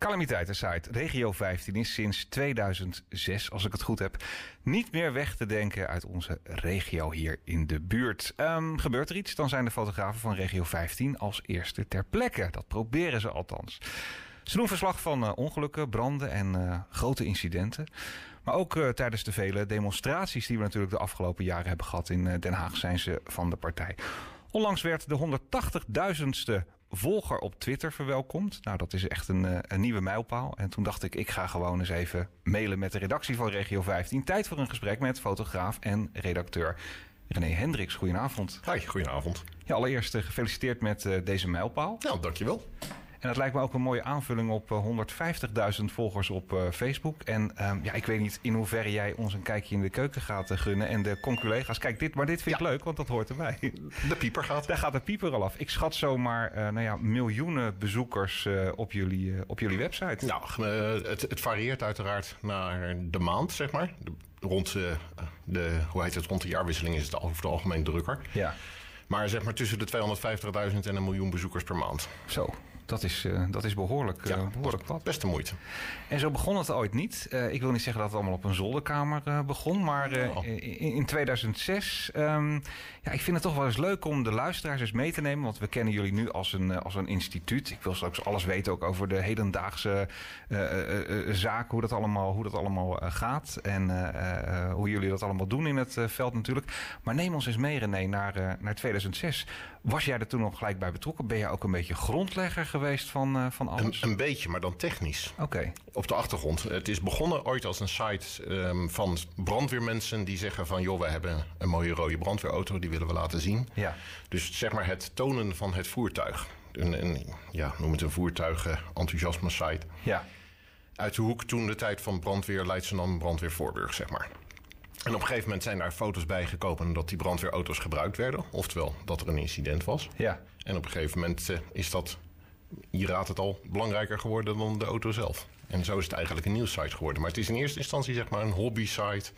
Calamiteitensite Regio 15 is sinds 2006, als ik het goed heb, niet meer weg te denken uit onze regio hier in de buurt. Um, gebeurt er iets, dan zijn de fotografen van Regio 15 als eerste ter plekke. Dat proberen ze althans. Ze doen verslag van uh, ongelukken, branden en uh, grote incidenten. Maar ook uh, tijdens de vele demonstraties die we natuurlijk de afgelopen jaren hebben gehad in Den Haag zijn ze van de partij. Onlangs werd de 180.000ste volger op Twitter verwelkomd. Nou, dat is echt een, een, nieuwe mijlpaal. En toen dacht ik, ik ga gewoon eens even mailen met de redactie van Regio 15. Tijd voor een gesprek met fotograaf en redacteur René Hendricks. Goedenavond. Hi, goedenavond. Ja, allereerst gefeliciteerd met uh, deze mijlpaal. Nou, dankjewel. En dat lijkt me ook een mooie aanvulling op 150.000 volgers op uh, Facebook. En uh, ja, ik weet niet in hoeverre jij ons een kijkje in de keuken gaat uh, gunnen. En de conculega's. Kijk, dit, maar dit vind ik ja. leuk, want dat hoort erbij. De pieper gaat. Daar gaat de pieper al af. Ik schat zomaar nou ja, miljoenen bezoekers op, jullie, op jullie website. Nou, het, het, varieert uiteraard naar de maand, zeg maar. De, rond de, hoe heet het, rond de jaarwisseling is het over het algemeen drukker. Ja. Maar zeg maar tussen de 250.000 en een miljoen bezoekers per maand. Zo, dat is, uh, dat is behoorlijk, ja, uh, behoorlijk wat. Best de moeite. En zo begon het ooit niet. Uh, ik wil niet zeggen dat het allemaal op een zolderkamer begon. Maar Oh. in, in 2006... Um, ja, ik vind het toch wel eens leuk om de luisteraars eens mee te nemen. Want we kennen jullie nu als een, als een instituut. Ik wil straks alles weten ook over de hedendaagse zaken. Hoe dat allemaal, hoe dat allemaal gaat. En hoe jullie dat allemaal doen in het veld natuurlijk. Maar neem ons eens mee René naar, naar 2006. Was jij er toen nog gelijk bij betrokken? Ben jij ook een beetje grondlegger geweest van, uh, van alles? Een, een, beetje, maar dan technisch. Oké. Okay. Op de achtergrond. Het is begonnen ooit als een site um, van brandweermensen die zeggen van... joh, we hebben een mooie rode brandweerauto, die willen we laten zien. Ja. Dus zeg maar het tonen van het voertuig. Een, een ja, noem het een voertuig enthousiasme site. Ja. Uit de hoek toen de tijd van brandweer Leidschendam, brandweer Voorburg, zeg maar. En op een gegeven moment zijn daar foto's bij gekomen dat die brandweerauto's gebruikt werden. Oftewel dat er een incident was. Ja. En op een gegeven moment uh, is dat, je raadt het al, belangrijker geworden dan de auto zelf. En zo is het eigenlijk een nieuwssite geworden. Maar het is in eerste instantie zeg maar een hobby-site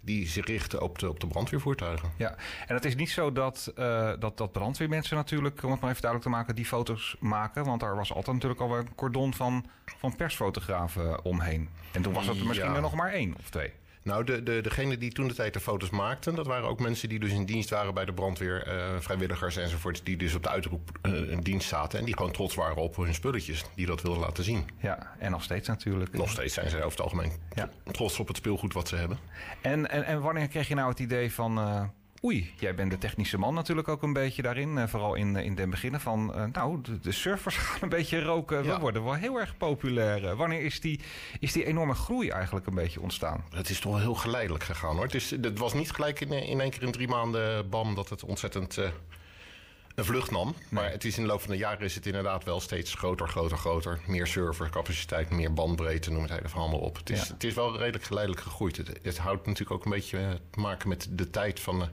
die zich richten op de, op de brandweervoertuigen. Ja, en het is niet zo dat, uh, dat, dat brandweermensen natuurlijk, om het maar even duidelijk te maken, die foto's maken. Want daar was altijd natuurlijk al een cordon van, van persfotografen omheen. En toen was het er misschien Ja. er nog maar één of twee. Nou, de, de, degene die toen de tijd de foto's maakten, dat waren ook mensen die dus in dienst waren bij de brandweer, uh, vrijwilligers enzovoort, die dus op de uitroep uh, in dienst zaten en die gewoon trots waren op hun spulletjes, die dat wilden laten zien. Ja, en nog steeds natuurlijk. Nog steeds zijn ze over het algemeen Ja. trots op het speelgoed wat ze hebben. En, en, en wanneer kreeg je nou het idee van. Uh, Oei, jij bent de technische man natuurlijk ook een beetje daarin. Uh, vooral in, in den beginnen van. Uh, nou, de, de, surfers gaan een beetje roken. We worden wel heel erg populair. Wanneer is die, is die enorme groei eigenlijk een beetje ontstaan? Het is toch wel heel geleidelijk gegaan hoor. Het, is, het was niet gelijk in, in één keer in drie maanden bam dat het ontzettend uh, een vlucht nam. Maar het is in de loop van de jaren is het inderdaad wel steeds groter, groter, groter. Meer servercapaciteit, meer bandbreedte, noem het even allemaal op. Het is, Ja. het is wel redelijk geleidelijk gegroeid. Het, het houdt natuurlijk ook een beetje eh, te maken met de tijd van... eh,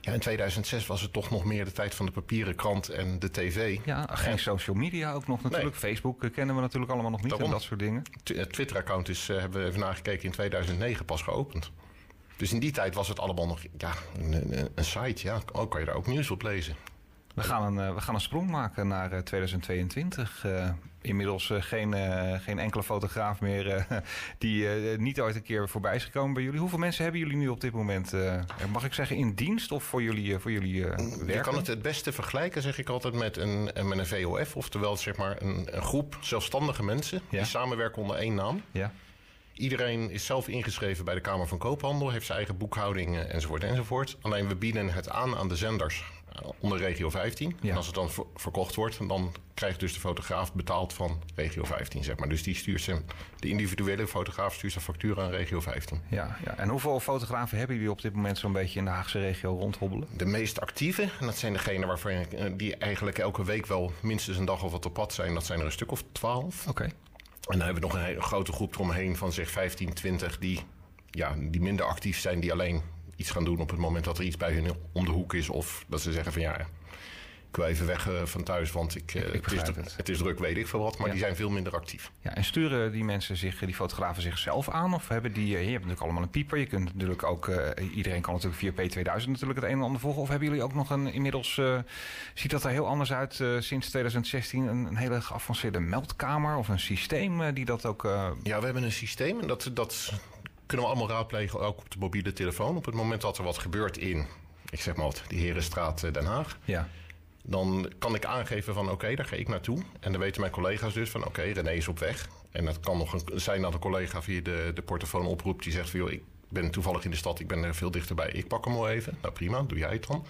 ja, in 2006 was het toch nog meer de tijd van de papieren krant en de tv. Ja, geen En social media ook nog natuurlijk. Facebook eh, kennen we natuurlijk allemaal nog niet Daarom. en dat soort dingen. Het Twitter-account is, eh, hebben we even nagekeken, in 2009 pas geopend. Dus in die tijd was het allemaal nog ja, een site. Ja, ook kan je daar ook nieuws op lezen. We gaan een, uh, we gaan een sprong maken naar uh, 2022. Uh, inmiddels uh, geen, uh, geen enkele fotograaf meer uh, die niet ooit een keer voorbij is gekomen bij jullie. Hoeveel mensen hebben jullie nu op dit moment, mag ik zeggen, in dienst of voor jullie, voor jullie uh, werk? Je kan het het beste vergelijken, zeg ik altijd, met een, met een VOF. Oftewel zeg maar een, een groep zelfstandige mensen Ja. die samenwerken onder één naam. Ja, Iedereen is zelf ingeschreven bij de Kamer van Koophandel, heeft zijn eigen boekhouding eh, enzovoort enzovoort. Alleen we bieden het aan aan de zenders eh, onder regio 15. Ja. En als het dan ver- verkocht wordt, dan krijgt dus de fotograaf betaald van regio 15, zeg maar. Dus die stuurt zijn, de individuele fotograaf stuurt zijn factuur aan regio 15. ja, ja. En hoeveel fotografen hebben jullie op dit moment zo'n beetje in de Haagse regio rondhobbelen? De meest actieve, en dat zijn degenen waarvan eh, die eigenlijk elke week wel minstens een dag of wat op pad zijn, dat zijn er een stuk of 12. Oké. En dan hebben we nog een hele grote groep eromheen van zeg 15, 20 die, ja, die minder actief zijn, die alleen iets gaan doen op het moment dat er iets bij hun om de hoek is. Of dat ze zeggen van ja, ik wil even weg eh, van thuis, want ik, eh, Ik- ik het, is, het. het is druk, weet ik veel wat. Maar Ja. die zijn veel minder actief. Ja, en sturen die mensen zich, die fotografen zichzelf aan? Of hebben die, eh, je hebt natuurlijk allemaal een pieper. Je kunt natuurlijk ook, iedereen kan natuurlijk via P2000 natuurlijk het een en ander volgen. Of hebben jullie ook nog een, inmiddels, ziet dat er heel anders uit sinds 2016, een, een hele geavanceerde meldkamer of een systeem die dat ook... Ja, we hebben een systeem en dat, dat kunnen we allemaal raadplegen, ook op de mobiele telefoon. Op het moment dat er wat gebeurt in, ik zeg maar wat, de Herenstraat eh, Den Haag. ja. Dan kan ik aangeven van oké, daar ga ik naartoe. En dan weten mijn collega's dus van oké, René is op weg. En dat kan nog een, zijn dat een collega via de, de portofoon oproept die zegt van joh, ik ben toevallig in de stad, ik ben er veel dichterbij. Ik pak hem wel even. Nou prima, doe jij het dan.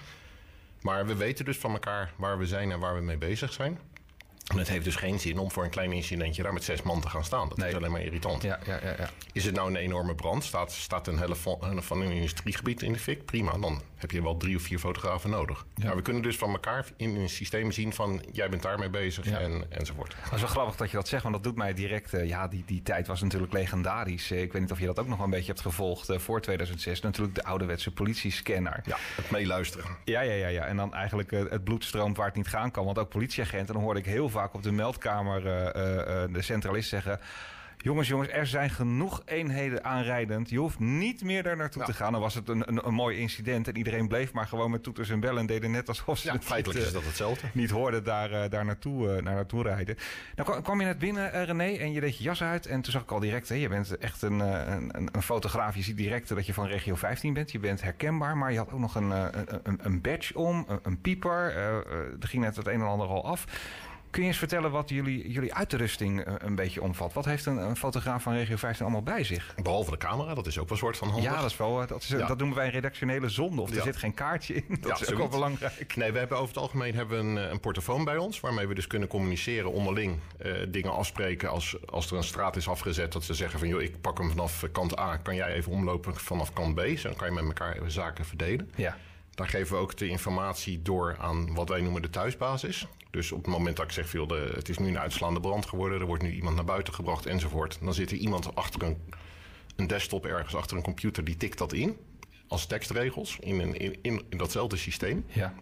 Maar we weten dus van elkaar waar we zijn en waar we mee bezig zijn. En het heeft dus geen zin om voor een klein incidentje daar met zes man te gaan staan. Dat Nee. is alleen maar irritant. Ja, ja, ja, ja. Is het nou een enorme brand? Staat, staat een hele van een industriegebied in de fik? Prima, dan heb je wel drie of vier fotografen nodig. Ja. We kunnen dus van elkaar in een systeem zien van... jij bent daarmee bezig Ja. en, enzovoort. Dat is wel grappig dat je dat zegt, want dat doet mij direct... eh, ja, die, die tijd was natuurlijk legendarisch. Eh, ik weet niet of je dat ook nog wel een beetje hebt gevolgd eh, voor 2006. Natuurlijk de ouderwetse politiescanner. Ja, het meeluisteren. Ja, ja, ja, ja. En dan eigenlijk het bloed stroomt waar het niet gaan kan. Want ook politieagenten, dan hoorde ik heel vaak op de meldkamer de centralist zeggen... Jongens, jongens, er zijn genoeg eenheden aanrijdend. Je hoeft niet meer daar naartoe te gaan. Dan was het een, een, een mooi incident. En iedereen bleef maar gewoon met toeters en bellen. En deden net alsof ze Ja, het feitelijk niet, is eh, dat hetzelfde. niet hoorden daar, eh, daar naartoe, eh, naar naartoe rijden. Nou kwam, kwam je net binnen, eh, René, en je deed je jas uit. En toen zag ik al direct, hè, je bent echt een, eh, een, een, fotograaf. Je ziet direct dat je van regio 15 bent. Je bent herkenbaar, maar je had ook nog een, eh, een, een, badge om, een, pieper. Eh, eh, er ging net het een en ander al af. Kun je eens vertellen wat jullie, jullie uitrusting eh, een beetje omvat? Wat heeft een, een fotograaf van regio 15 allemaal bij zich? Behalve de camera, dat is ook wel een soort van handig. Ja, dat, is wel, eh, dat, is, Ja. dat noemen wij een redactionele zonde. Of er Ja. zit geen kaartje in. Dat Ja, is ook wel belangrijk. Nee, we hebben over het algemeen hebben we een, eh, een portofoon bij ons... waarmee we dus kunnen communiceren onderling. dingen afspreken als, als er een straat is afgezet... dat ze zeggen van, joh, ik pak hem vanaf kant A... kan jij even omlopen vanaf kant B? Zo dan kan je met elkaar even zaken verdelen. Ja. Daar geven we ook de informatie door aan wat wij noemen de thuisbasis. Dus op het moment dat ik zeg, veel de, het is nu een uitslaande brand geworden... er wordt nu iemand naar buiten gebracht enzovoort... dan zit er iemand achter een, een desktop ergens, achter een computer... die tikt dat in als tekstregels in, een, in, in, in datzelfde systeem. Ja.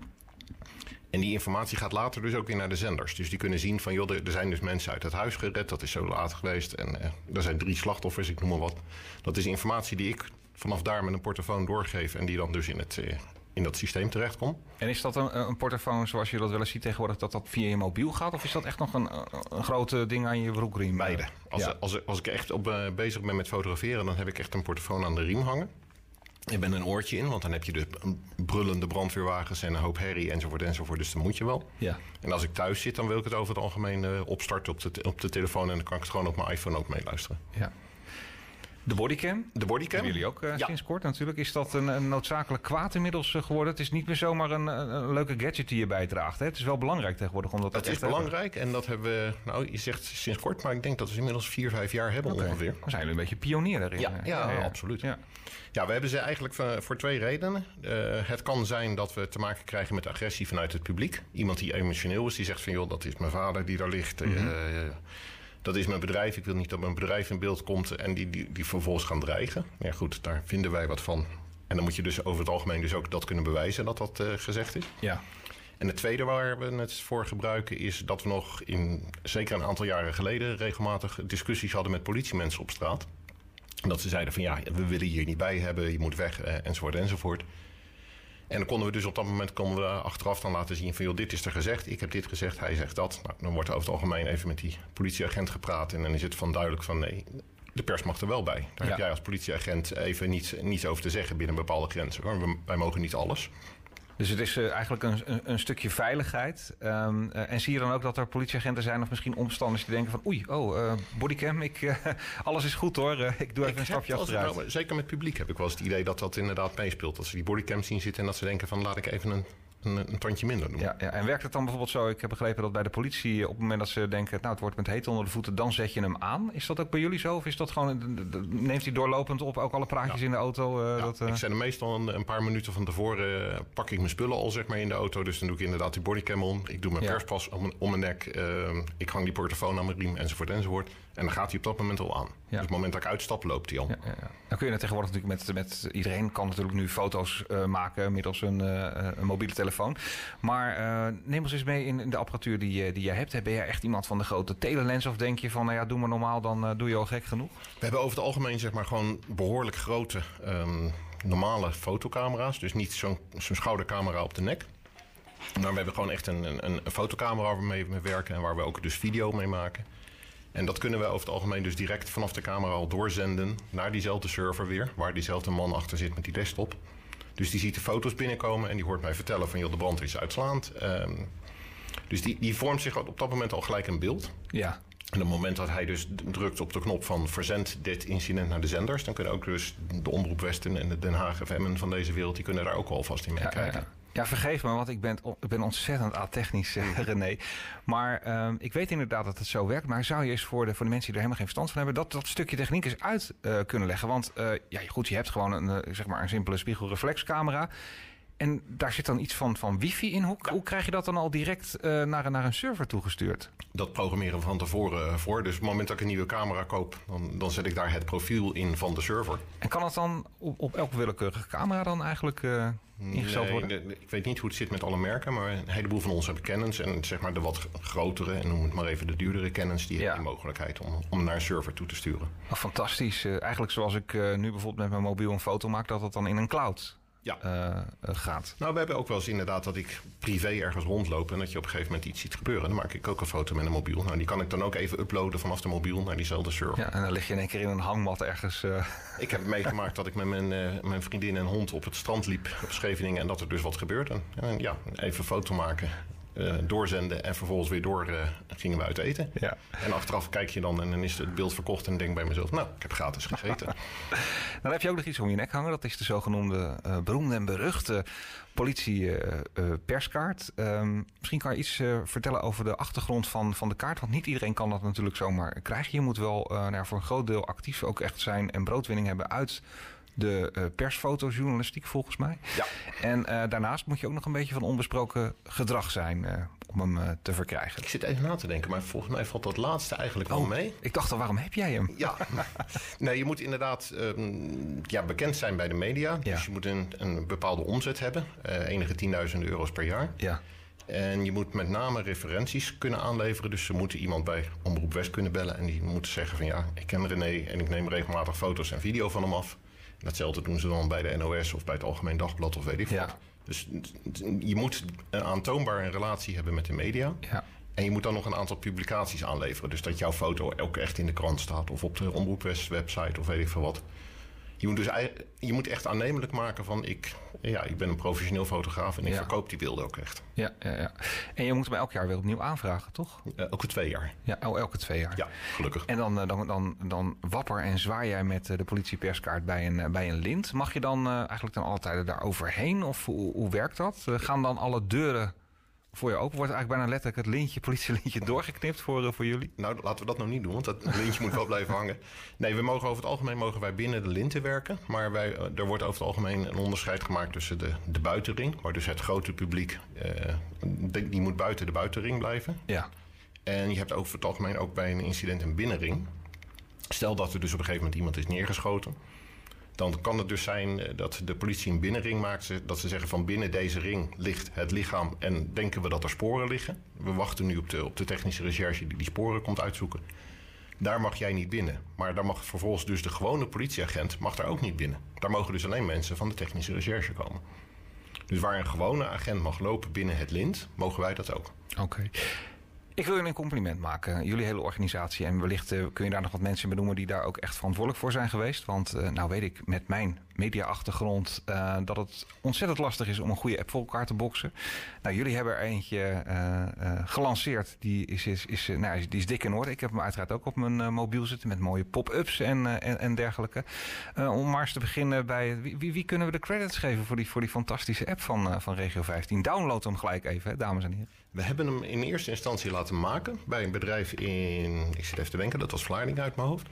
En die informatie gaat later dus ook weer naar de zenders. Dus die kunnen zien van, joh, er, er zijn dus mensen uit het huis gered. Dat is zo laat geweest. En eh, er zijn drie slachtoffers, ik noem maar wat. Dat is informatie die ik vanaf daar met een portofoon doorgeef... en die dan dus in, het, eh, in dat systeem terechtkomt. En is dat een, een portofoon zoals je dat wel eens ziet tegenwoordig, dat dat via je mobiel gaat? Of is dat echt nog een, een grote ding aan je broekriem? Beide. Als, Ja. als, als ik echt op, eh, bezig ben met fotograferen... dan heb ik echt een portofoon aan de riem hangen. Je bent een oortje in, want dan heb je dus een brullende brandweerwagens... en een hoop herrie enzovoort enzovoort. Dus dan moet je wel. Ja. En als ik thuis zit, dan wil ik het over het algemeen eh, opstarten op de, op de telefoon... en dan kan ik het gewoon op mijn iPhone ook meeluisteren. ja. De bodycam? De bodycam? Hebben jullie ook eh, Ja. sinds kort natuurlijk. Is dat een, een noodzakelijk kwaad inmiddels eh, geworden? Het is niet meer zomaar een, leuke gadget die je bijdraagt. Hè? Het is wel belangrijk tegenwoordig om dat is hebben. belangrijk en dat hebben we, nou je zegt sinds kort, maar ik denk dat we inmiddels vier, vijf jaar hebben ongeveer. Dan zijn jullie een beetje pionier daarin. Ja, eh. ja, absoluut. Ja. Ja, we hebben ze eigenlijk voor, voor twee redenen. Eh, het kan zijn dat we te maken krijgen met agressie vanuit het publiek. Iemand die emotioneel is, die zegt van joh, dat is mijn vader die daar ligt. Eh, dat is mijn bedrijf, ik wil niet dat mijn bedrijf in beeld komt en die, die, die vervolgens gaan dreigen. Ja goed, daar vinden wij wat van. En dan moet je dus over het algemeen dus ook dat kunnen bewijzen dat dat eh, gezegd is. ja. En het tweede waar we het voor gebruiken is dat we nog in, zeker een aantal jaren geleden, regelmatig discussies hadden met politiemensen op straat. En dat ze zeiden van ja, we willen je hier niet bij hebben, je moet weg, eh, enzovoort, enzovoort. En dan konden we dus op dat moment konden we achteraf dan laten zien van joh, dit is er gezegd, ik heb dit gezegd, hij zegt dat. Nou, dan wordt er over het algemeen even met die politieagent gepraat en dan is het van duidelijk van nee, de pers mag er wel bij. Daar Ja. heb jij als politieagent even niets, niets over te zeggen binnen bepaalde grenzen. hoor. Wij mogen niet alles. Dus het is eh, eigenlijk een, een, een stukje veiligheid. Ehm, eh, en zie je dan ook dat er politieagenten zijn of misschien omstanders die denken van... oei, oh, eh, bodycam, ik, alles is goed hoor. Ik doe even Ik een stapje achteruit. nou, zeker met publiek heb ik wel eens het idee dat dat inderdaad meespeelt. Dat ze die bodycam zien zitten en dat ze denken van laat ik even een, een, een tandje minder doen. Ja, ja, en werkt het dan bijvoorbeeld zo? Ik heb begrepen dat bij de politie op het moment dat ze denken... nou, het wordt met heet onder de voeten, dan zet je hem aan. Is dat ook bij jullie zo? Of is dat gewoon, neemt hij doorlopend op, ook alle praatjes in de auto? eh, Ja, dat, eh, Ik zet hem meestal een, een paar minuten van tevoren, eh, pak ik mijn spullen al zeg maar in de auto. Dus dan doe ik inderdaad die bodycam om. Ik doe mijn perspas om, mijn- om mijn nek. eh, ik hang die portofoon aan mijn riem enzovoort enzovoort. En dan gaat hij op dat moment al aan. Dus op het moment dat ik uitstap, loopt hij al. Ja, ja, ja. Dan kun je tegenwoordig natuurlijk met, met iedereen kan natuurlijk nu foto's uh, maken middels een, uh, een, mobiele telefoon. Maar uh, neem ons eens mee in, in de apparatuur die, die jij hebt. Ben jij echt iemand van de grote telelens of denk je van, nou ja, doe maar normaal, dan doe je al gek genoeg? We hebben over het algemeen zeg maar gewoon behoorlijk grote um, normale fotocamera's. Dus niet zo'n zo'n schoudercamera op de nek. Maar we hebben gewoon echt een, een, een fotocamera waar we mee werken en waar we ook dus video mee maken. En dat kunnen we over het algemeen dus direct vanaf de camera al doorzenden naar diezelfde server weer, waar diezelfde man achter zit met die desktop. Dus die ziet de foto's binnenkomen en die hoort mij vertellen van joh, de brand is uitslaand. Um, dus die, die vormt zich op dat moment al gelijk een beeld. Ja. En op het moment dat hij dus drukt op de knop van verzend dit incident naar de zenders, dan kunnen ook dus de Omroep Westen en de Den Haag FM'en van deze wereld, die kunnen daar ook alvast in meekijken. Ja, ja, ja, vergeef me, want ik ben, ik ben ontzettend a-technisch, uh, René. Maar uh, ik weet inderdaad dat het zo werkt. Maar zou je eens voor de, voor de mensen die er helemaal geen verstand van hebben... dat, dat stukje techniek eens uit uh, kunnen leggen? Want ja, goed, je hebt gewoon een, zeg maar een simpele spiegelreflexcamera... En daar zit dan iets van, van wifi in. Hoe, ja. hoe krijg je dat dan al direct uh, naar, naar een server toegestuurd? Dat programmeren we van tevoren voor. Dus op het moment dat ik een nieuwe camera koop, dan, dan zet ik daar het profiel in van de server. En kan het dan op, op elke willekeurige camera dan eigenlijk uh, ingesteld nee, worden? De, ik weet niet hoe het zit met alle merken, maar een heleboel van ons hebben Canons. En zeg maar de wat grotere, en noem het maar even de duurdere Canons, die ja. hebben die mogelijkheid om, om naar een server toe te sturen. Oh, fantastisch. Uh, eigenlijk zoals ik nu bijvoorbeeld met mijn mobiel een foto maak, dat het dan in een cloud ja. Uh, gaat. Nou, we hebben ook wel eens inderdaad dat ik privé ergens rondloop en dat je op een gegeven moment iets ziet gebeuren. Dan maak ik ook een foto met een mobiel. Nou, die kan ik dan ook even uploaden vanaf de mobiel naar diezelfde server. Ja, en dan lig je in één keer in een hangmat ergens. Uh... Ik heb meegemaakt dat ik met mijn, uh, mijn vriendin en hond op het strand liep op Scheveningen en dat er dus wat gebeurt. En, en ja, even foto maken. Uh, doorzenden en vervolgens weer door uh, gingen we uit eten. Ja. En achteraf kijk je dan en dan is het beeld verkocht en denk bij mezelf, nou, ik heb gratis gegeten. dan heb je ook nog iets om je nek hangen. Dat is de zogenoemde uh, beroemde en beruchte politie-perskaart. Um, misschien kan je iets vertellen over de achtergrond van, van de kaart. Want niet iedereen kan dat natuurlijk zomaar krijgen. Je moet wel nou, voor een groot deel actief ook echt zijn en broodwinning hebben uit de uh, persfotojournalistiek volgens mij. Ja. En uh, daarnaast moet je ook nog een beetje van onbesproken gedrag zijn uh, om hem te verkrijgen. Ik zit even na te denken, maar volgens mij valt dat laatste eigenlijk oh, wel mee. Ik dacht al, waarom heb jij hem? Ja, nee, je moet inderdaad um, ja, bekend zijn bij de media. Ja. Dus je moet een, een bepaalde omzet hebben, enige tienduizenden euro's per jaar. Ja. En je moet met name referenties kunnen aanleveren. Dus ze moeten iemand bij Omroep West kunnen bellen. En die moeten zeggen van ja, ik ken René en ik neem regelmatig foto's en video van hem af. Datzelfde doen ze dan bij de NOS of bij het Algemeen Dagblad of weet ik Ja. wat. Dus je moet een aantoonbaar een relatie hebben met de media. Ja. En je moet dan nog een aantal publicaties aanleveren. Dus dat jouw foto ook echt in de krant staat. Of op de Omroep West website of weet ik veel wat. Je moet, dus, je moet echt aannemelijk maken van... Ik, ja, ik ben een professioneel fotograaf en ik Ja. verkoop die beelden ook echt. Ja, ja, ja. En je moet hem elk jaar weer opnieuw aanvragen, toch? Eh, elke twee jaar. Ja, oh, elke twee jaar. Ja, gelukkig. En dan, eh, dan, dan, dan wapper en zwaai jij met eh, de politieperskaart bij een, bij een lint. Mag je dan eigenlijk dan alle tijden daar overheen? Of hoe, hoe werkt dat? Gaan dan alle deuren voor je open? Wordt eigenlijk bijna letterlijk het lintje, politielintje doorgeknipt voor, eh, voor jullie? Nou, laten we dat nou niet doen, want dat lintje moet wel blijven hangen. Nee, we mogen over het algemeen mogen wij binnen de linten werken. Maar wij, eh, er wordt over het algemeen een onderscheid gemaakt tussen de, de buitenring... waar dus het grote publiek, eh, die, die moet buiten de buitenring blijven. Ja. En je hebt over het algemeen ook bij een incident een binnenring. Stel dat er dus op een gegeven moment iemand is neergeschoten... dan kan het dus zijn eh, dat de politie een binnenring maakt. Dat ze zeggen van binnen deze ring ligt het lichaam... en denken we dat er sporen liggen. We wachten nu op de, op de technische recherche die die sporen komt uitzoeken. Daar mag jij niet binnen. Maar daar mag vervolgens dus de gewone politieagent mag daar ook niet binnen. Daar mogen dus alleen mensen van de technische recherche komen. Dus waar een gewone agent mag lopen binnen het lint, mogen wij dat ook. Oké. Ik wil jullie een compliment maken, jullie hele organisatie. En wellicht eh, kun je daar nog wat mensen benoemen die daar ook echt verantwoordelijk voor zijn geweest. Want eh, nou weet ik met mijn mediaachtergrond eh dat het ontzettend lastig is om een goede app voor elkaar te boksen. Nou, jullie hebben er eentje eh, eh, gelanceerd. Die is, is, is, nou, die is dik in orde. Ik heb hem uiteraard ook op mijn mobiel zitten met mooie pop-ups en, en, en dergelijke. Om maar eens te beginnen bij wie, wie, wie kunnen we de credits geven voor die, voor die fantastische app van, van Regio 15? Download hem gelijk even, dames en heren. We hebben hem in eerste instantie laten maken bij een bedrijf in, ik zit even te denken, dat was Vlaardingen uit mijn hoofd.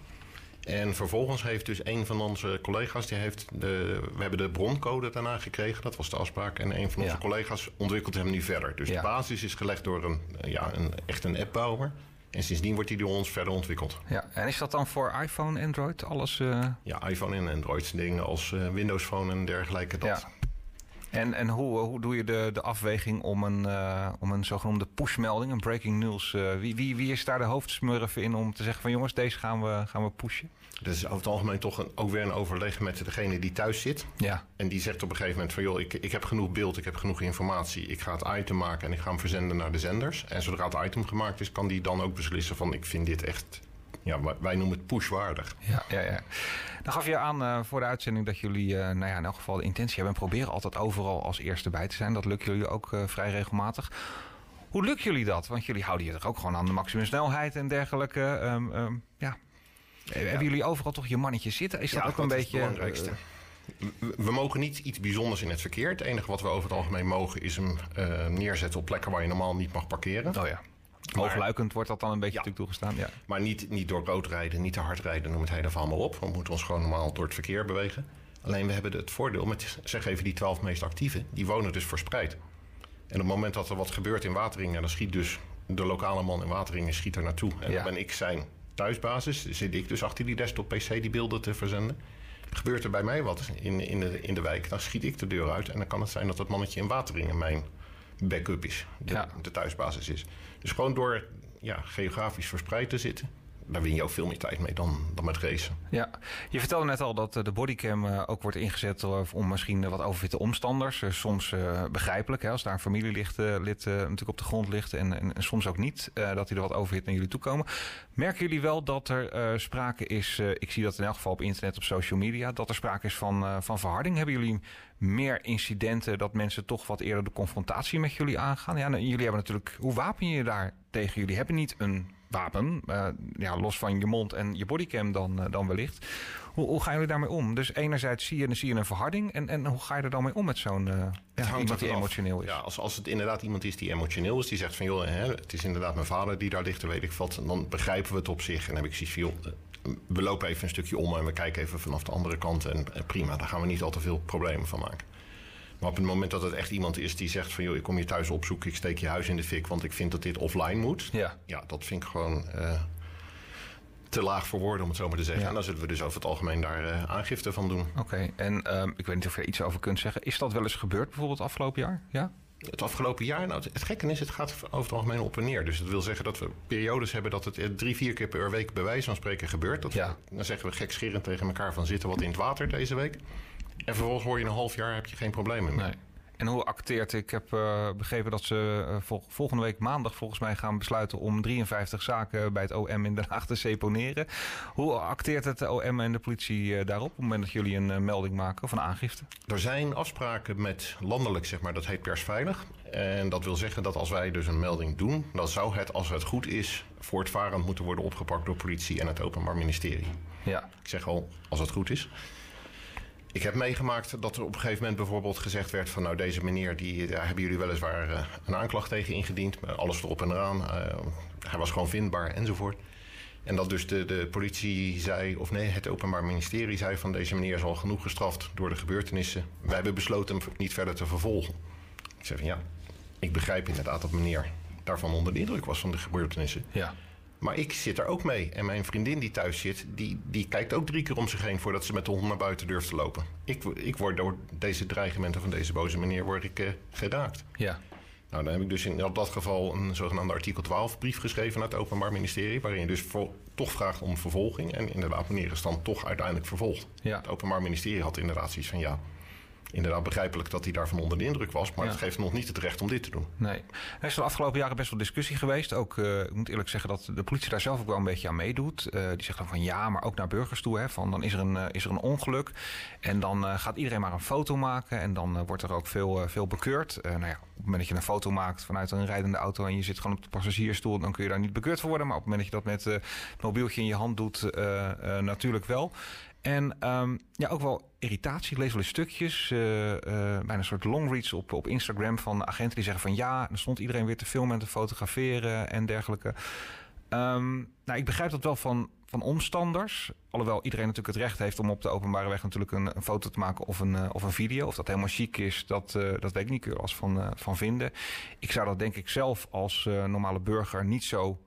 En vervolgens heeft dus een van onze collega's, die heeft de, we hebben de broncode daarna gekregen, dat was de afspraak. En een van onze Ja. collega's ontwikkelt hem nu verder. Dus Ja. de basis is gelegd door een, eh, ja, een, echt een appbouwer. En sindsdien wordt die door ons verder ontwikkeld. Ja, en is dat dan voor iPhone, Android, alles? Uh... Ja, iPhone en Android dingen als uh, Windows Phone en dergelijke. Dat. Ja. En, en hoe, hoe doe je de, de afweging om een, uh, om een zogenoemde pushmelding, een breaking news? wie, wie, wie is daar de hoofdsmurf in om te zeggen van jongens, deze gaan we, gaan we pushen? Dat is over het algemeen toch een, ook weer een overleg met degene die thuis zit. Ja. En die zegt op een gegeven moment van... joh, ik, ik heb genoeg beeld, ik heb genoeg informatie. Ik ga het item maken en ik ga hem verzenden naar de zenders. En zodra het item gemaakt is, kan die dan ook beslissen van... ik vind dit echt... Ja, wij noemen het pushwaardig. Ja, ja, ja. Dan gaf je aan uh, voor de uitzending dat jullie uh, nou ja, in elk geval de intentie hebben... en proberen altijd overal als eerste bij te zijn. Dat lukt jullie ook uh, vrij regelmatig. Hoe lukt jullie dat? Want jullie houden je er ook gewoon aan de maximumsnelheid en dergelijke. Um, um, ja, hebben jullie overal toch je mannetje zitten? Is dat ook een beetje... het belangrijkste. we mogen niet iets bijzonders in het verkeer. Het enige wat we over het algemeen mogen is hem uh, neerzetten op plekken waar je normaal niet mag parkeren. Oh ja. Hoogluikend wordt dat dan een beetje ja, toegestaan. Ja. Maar niet, niet door rood rijden, niet te hard rijden, noem het hele allemaal op. We moeten ons gewoon normaal door het verkeer bewegen. Alleen we hebben het voordeel met, zeg even, die twaalf meest actieve, die wonen dus verspreid. En op het moment dat er wat gebeurt in Wateringen, dan schiet dus de lokale man in Wateringen schiet er naartoe. En ja. dan ben ik zijn thuisbasis zit ik dus achter die desktop PC die beelden te verzenden. Gebeurt er bij mij wat in, in, de, in de wijk, dan schiet ik de deur uit. En dan kan het zijn dat het mannetje in Wateringen mijn backup is. De, de thuisbasis is. Dus gewoon door ja, geografisch verspreid te zitten daar win je ook veel meer tijd mee dan, dan met racen. Ja, je vertelde net al dat eh, de bodycam eh, ook wordt ingezet eh, om misschien wat overfitte omstanders. Soms begrijpelijk, hè, als daar een familielid lid, natuurlijk op de grond ligt en, en, soms ook niet, dat die er wat overhit naar jullie toe komen. Merken jullie wel dat er sprake is, ik zie dat in elk geval op internet, op social media, dat er sprake is van, van verharding? Hebben jullie meer incidenten dat mensen toch wat eerder de confrontatie met jullie aangaan? Ja, nou, jullie hebben natuurlijk, hoe wapen je daar tegen? Jullie hebben niet een wapen. Uh, ja, los van je mond en je bodycam dan, uh, dan wellicht. Hoe, hoe gaan jullie daarmee om? Dus enerzijds zie je, zie je een verharding. En, en hoe ga je er dan mee om met zo'n uh, ja, iemand die emotioneel is? Ja, als, als het inderdaad iemand is die emotioneel is. Die zegt van joh, hè, het is inderdaad mijn vader die daar ligt. Dan weet ik wat. Dan begrijpen we het op zich. En dan heb ik zoiets van joh, we lopen even een stukje om. En we kijken even vanaf de andere kant. En, en prima, daar gaan we niet al te veel problemen van maken. Maar op het moment dat het echt iemand is die zegt van... joh, ik kom je thuis opzoeken, ik steek je huis in de fik... want ik vind dat dit offline moet. Ja, ja dat vind ik gewoon uh, te laag voor woorden, om het zo maar te zeggen. Ja. En dan zullen we dus over het algemeen daar uh, aangifte van doen. Oké, okay. en um, ik weet niet of je er iets over kunt zeggen. Is dat wel eens gebeurd bijvoorbeeld afgelopen jaar? Ja? Het afgelopen jaar, nou, het gekke is, het gaat over het algemeen op en neer. Dus dat wil zeggen dat we periodes hebben dat het eh, drie, vier keer per week bij wijze van spreken gebeurt. Dat ja. we, dan zeggen we gekscherend tegen elkaar van zitten wat in het water deze week. En vervolgens hoor je een half jaar heb je geen problemen meer. Nee. En hoe acteert? Ik heb uh, begrepen dat ze uh, vol volgende week maandag volgens mij gaan besluiten om 53 zaken bij het OM in Den Haag te seponeren. Hoe acteert het OM en de politie uh, daarop op het moment dat jullie een melding maken of een aangifte? Er zijn afspraken met landelijk, zeg maar, dat heet persveilig. En dat wil zeggen dat als wij dus een melding doen, dan zou het, als het goed is, voortvarend moeten worden opgepakt door politie en het Openbaar Ministerie. Ja. Ik zeg al, als het goed is. Ik heb meegemaakt dat er op een gegeven moment bijvoorbeeld gezegd werd van nou deze meneer, die, daar hebben jullie weliswaar uh, een aanklacht tegen ingediend, alles erop en eraan. Uh, hij was gewoon vindbaar enzovoort. En dat dus de, de politie zei, of nee, het Openbaar Ministerie zei van deze meneer is al genoeg gestraft door de gebeurtenissen. Wij hebben besloten hem niet verder te vervolgen. Ik zei van ja, ik begrijp inderdaad dat meneer daarvan onder de indruk was van de gebeurtenissen. Ja. Maar ik zit er ook mee. En mijn vriendin die thuis zit, die, die kijkt ook drie keer om zich heen voordat ze met de hond naar buiten durft te lopen. Ik, ik word door deze dreigementen van deze boze meneer word ik, uh, geraakt. Ja. Nou, dan heb ik dus in dat geval een zogenaamde artikel 12 brief geschreven naar het Openbaar Ministerie. Waarin je dus voor, toch vraagt om vervolging. En inderdaad, meneer is dan toch uiteindelijk vervolgd. Ja. Het Openbaar Ministerie had inderdaad zoiets van ja inderdaad begrijpelijk dat hij daarvan onder de indruk was. Maar ja. het geeft nog niet het recht om dit te doen. Nee. Er is de afgelopen jaren best wel discussie geweest. Ook, uh, ik moet eerlijk zeggen dat de politie daar zelf ook wel een beetje aan meedoet. Uh, die zegt dan van ja, maar ook naar burgers toe. Hè, van dan is er een, uh, is er een ongeluk. En dan gaat iedereen maar een foto maken. En dan wordt er ook veel, veel bekeurd. nou ja, op het moment dat je een foto maakt vanuit een rijdende auto... en je zit gewoon op de passagiersstoel... dan kun je daar niet bekeurd voor worden. Maar op het moment dat je dat met het mobieltje in je hand doet... natuurlijk wel. En um, ja, ook wel irritatie. Ik lees wel eens stukjes, uh, bijna een soort longreads op, op Instagram van agenten die zeggen van ja, dan stond iedereen weer te filmen en te fotograferen en dergelijke. Um, nou, ik begrijp dat wel van, van omstanders. Alhoewel iedereen natuurlijk het recht heeft om op de openbare weg natuurlijk een, foto te maken of een, uh, of een video. Of dat helemaal chic is, dat, dat weet ik niet. Als van, van vinden. Ik zou dat denk ik zelf als normale burger niet zo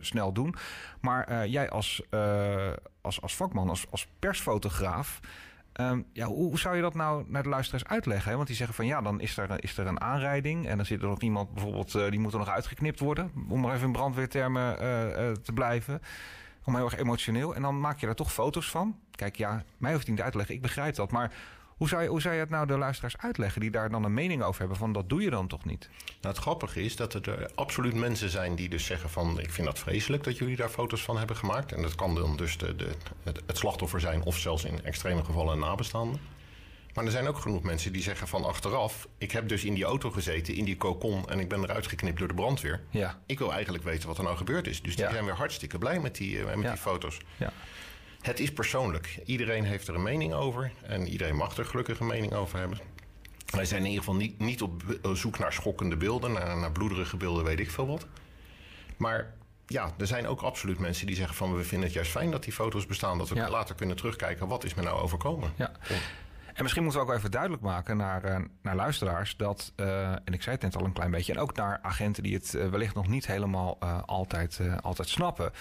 snel doen. Maar jij als, als, als vakman, als, als persfotograaf. Ehm, ja, hoe, zou je dat nou naar de luisteraars uitleggen? Hè? Want die zeggen van ja, dan is er, is er een aanrijding en dan zit er nog iemand bijvoorbeeld, die moet er nog uitgeknipt worden. Om maar even in brandweertermen te blijven om heel erg emotioneel. En dan maak je daar toch foto's van. Kijk, ja, mij hoeft niet uit te leggen. Ik begrijp dat. Maar hoe zou, je, hoe zou je het nou de luisteraars uitleggen die daar dan een mening over hebben? Van dat doe je dan toch niet? Nou, het grappige is dat er absoluut mensen zijn die dus zeggen van... ik vind dat vreselijk dat jullie daar foto's van hebben gemaakt. En dat kan dan dus de, de, het, het slachtoffer zijn of zelfs in extreme gevallen een nabestaande. Maar er zijn ook genoeg mensen die zeggen van achteraf... ik heb dus in die auto gezeten, in die cocon... en ik ben eruit geknipt door de brandweer. Ja. Ik wil eigenlijk weten wat er nou gebeurd is. Dus die zijn weer hartstikke blij met die, uh, met die foto's. Ja. Het is persoonlijk. Iedereen heeft er een mening over. En iedereen mag er gelukkig een mening over hebben. Wij zijn in ieder geval niet, niet op zoek naar schokkende beelden... Naar, naar bloederige beelden, weet ik veel wat. Maar ja, er zijn ook absoluut mensen die zeggen van... we vinden het juist fijn dat die foto's bestaan... dat we later kunnen terugkijken... wat is me nou overkomen. Ja. En misschien moeten we ook even duidelijk maken naar, uh, naar luisteraars dat, uh, en ik zei het net al een klein beetje, en ook naar agenten die het uh, wellicht nog niet helemaal altijd, altijd snappen.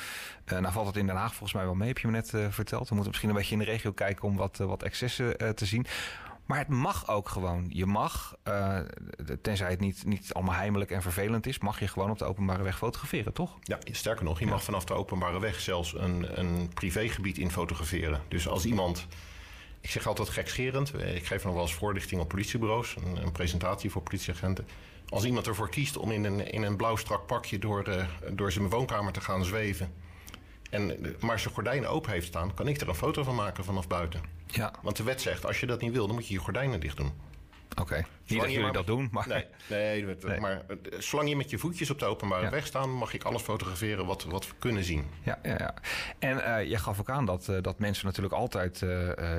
nou valt het in Den Haag volgens mij wel mee, heb je me net verteld. We moeten misschien een beetje in de regio kijken om wat, wat excessen te zien. Maar het mag ook gewoon. Je mag, tenzij het niet, niet allemaal heimelijk en vervelend is, mag je gewoon op de openbare weg fotograferen, toch? Ja, sterker nog, je mag vanaf de openbare weg zelfs een, een privégebied in fotograferen. Dus als iemand ik zeg altijd gekscherend. Ik geef nog wel eens voorlichting op politiebureaus. Een, een, presentatie voor politieagenten. Als iemand ervoor kiest om in een, in een blauw strak pakje door, uh, door zijn woonkamer te gaan zweven. En, eh, maar zijn gordijnen open heeft staan, kan ik er een foto van maken vanaf buiten. Ja. Want de wet zegt, als je dat niet wil, dan moet je je gordijnen dicht doen. Oké, okay. niet dat jullie dat doen, maar... Nee, nee, nee, maar eh, zolang je met je voetjes op de openbare weg staan... mag ik alles fotograferen wat, wat we kunnen zien. Ja, ja, ja. En uh, je gaf ook aan dat, uh, dat mensen natuurlijk altijd uh,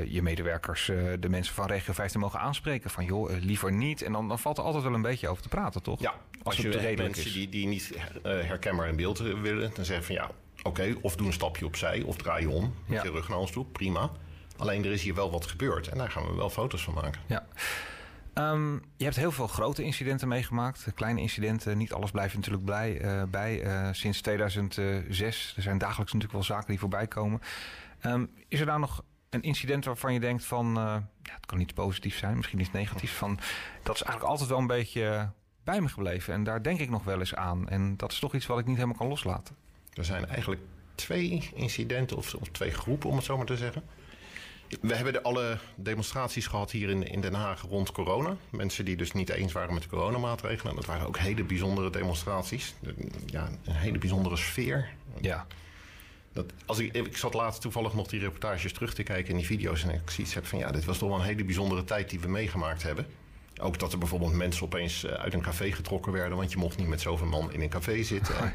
je medewerkers... de mensen van Regio 15 mogen aanspreken. Van joh, liever niet. En dan, dan valt er altijd wel een beetje over te praten, toch? Ja, als, als je het mensen is. Die, die niet herkenbaar in beeld willen... dan zeggen van ja, oké, okay, of doe een stapje opzij... of draai je om met ja. je rug naar ons toe, prima. Alleen er is hier wel wat gebeurd en daar gaan we wel foto's van maken. Ja. Um, je hebt heel veel grote incidenten meegemaakt. Kleine incidenten, niet alles blijft natuurlijk blij, uh, bij. Uh, sinds 2006, er zijn dagelijks natuurlijk wel zaken die voorbij komen. Um, is er nou nog een incident waarvan je denkt van... Uh, ja, het kan niet positief zijn, misschien iets negatiefs. Van, dat is eigenlijk altijd wel een beetje bij me gebleven. En daar denk ik nog wel eens aan. En dat is toch iets wat ik niet helemaal kan loslaten. Er zijn eigenlijk twee incidenten, of, of twee groepen om het zo maar te zeggen... We hebben de alle demonstraties gehad hier in, in Den Haag rond corona. Mensen die dus niet eens waren met de coronamaatregelen. Dat waren ook hele bijzondere demonstraties. Ja, een hele bijzondere sfeer. Ja. Dat, als ik, ik zat laatst toevallig nog die reportages terug te kijken in die video's. En ik zoiets heb van ja, dit was toch wel een hele bijzondere tijd die we meegemaakt hebben. Ook dat er bijvoorbeeld mensen opeens eh, uit een café getrokken werden. Want je mocht niet met zoveel man in een café zitten.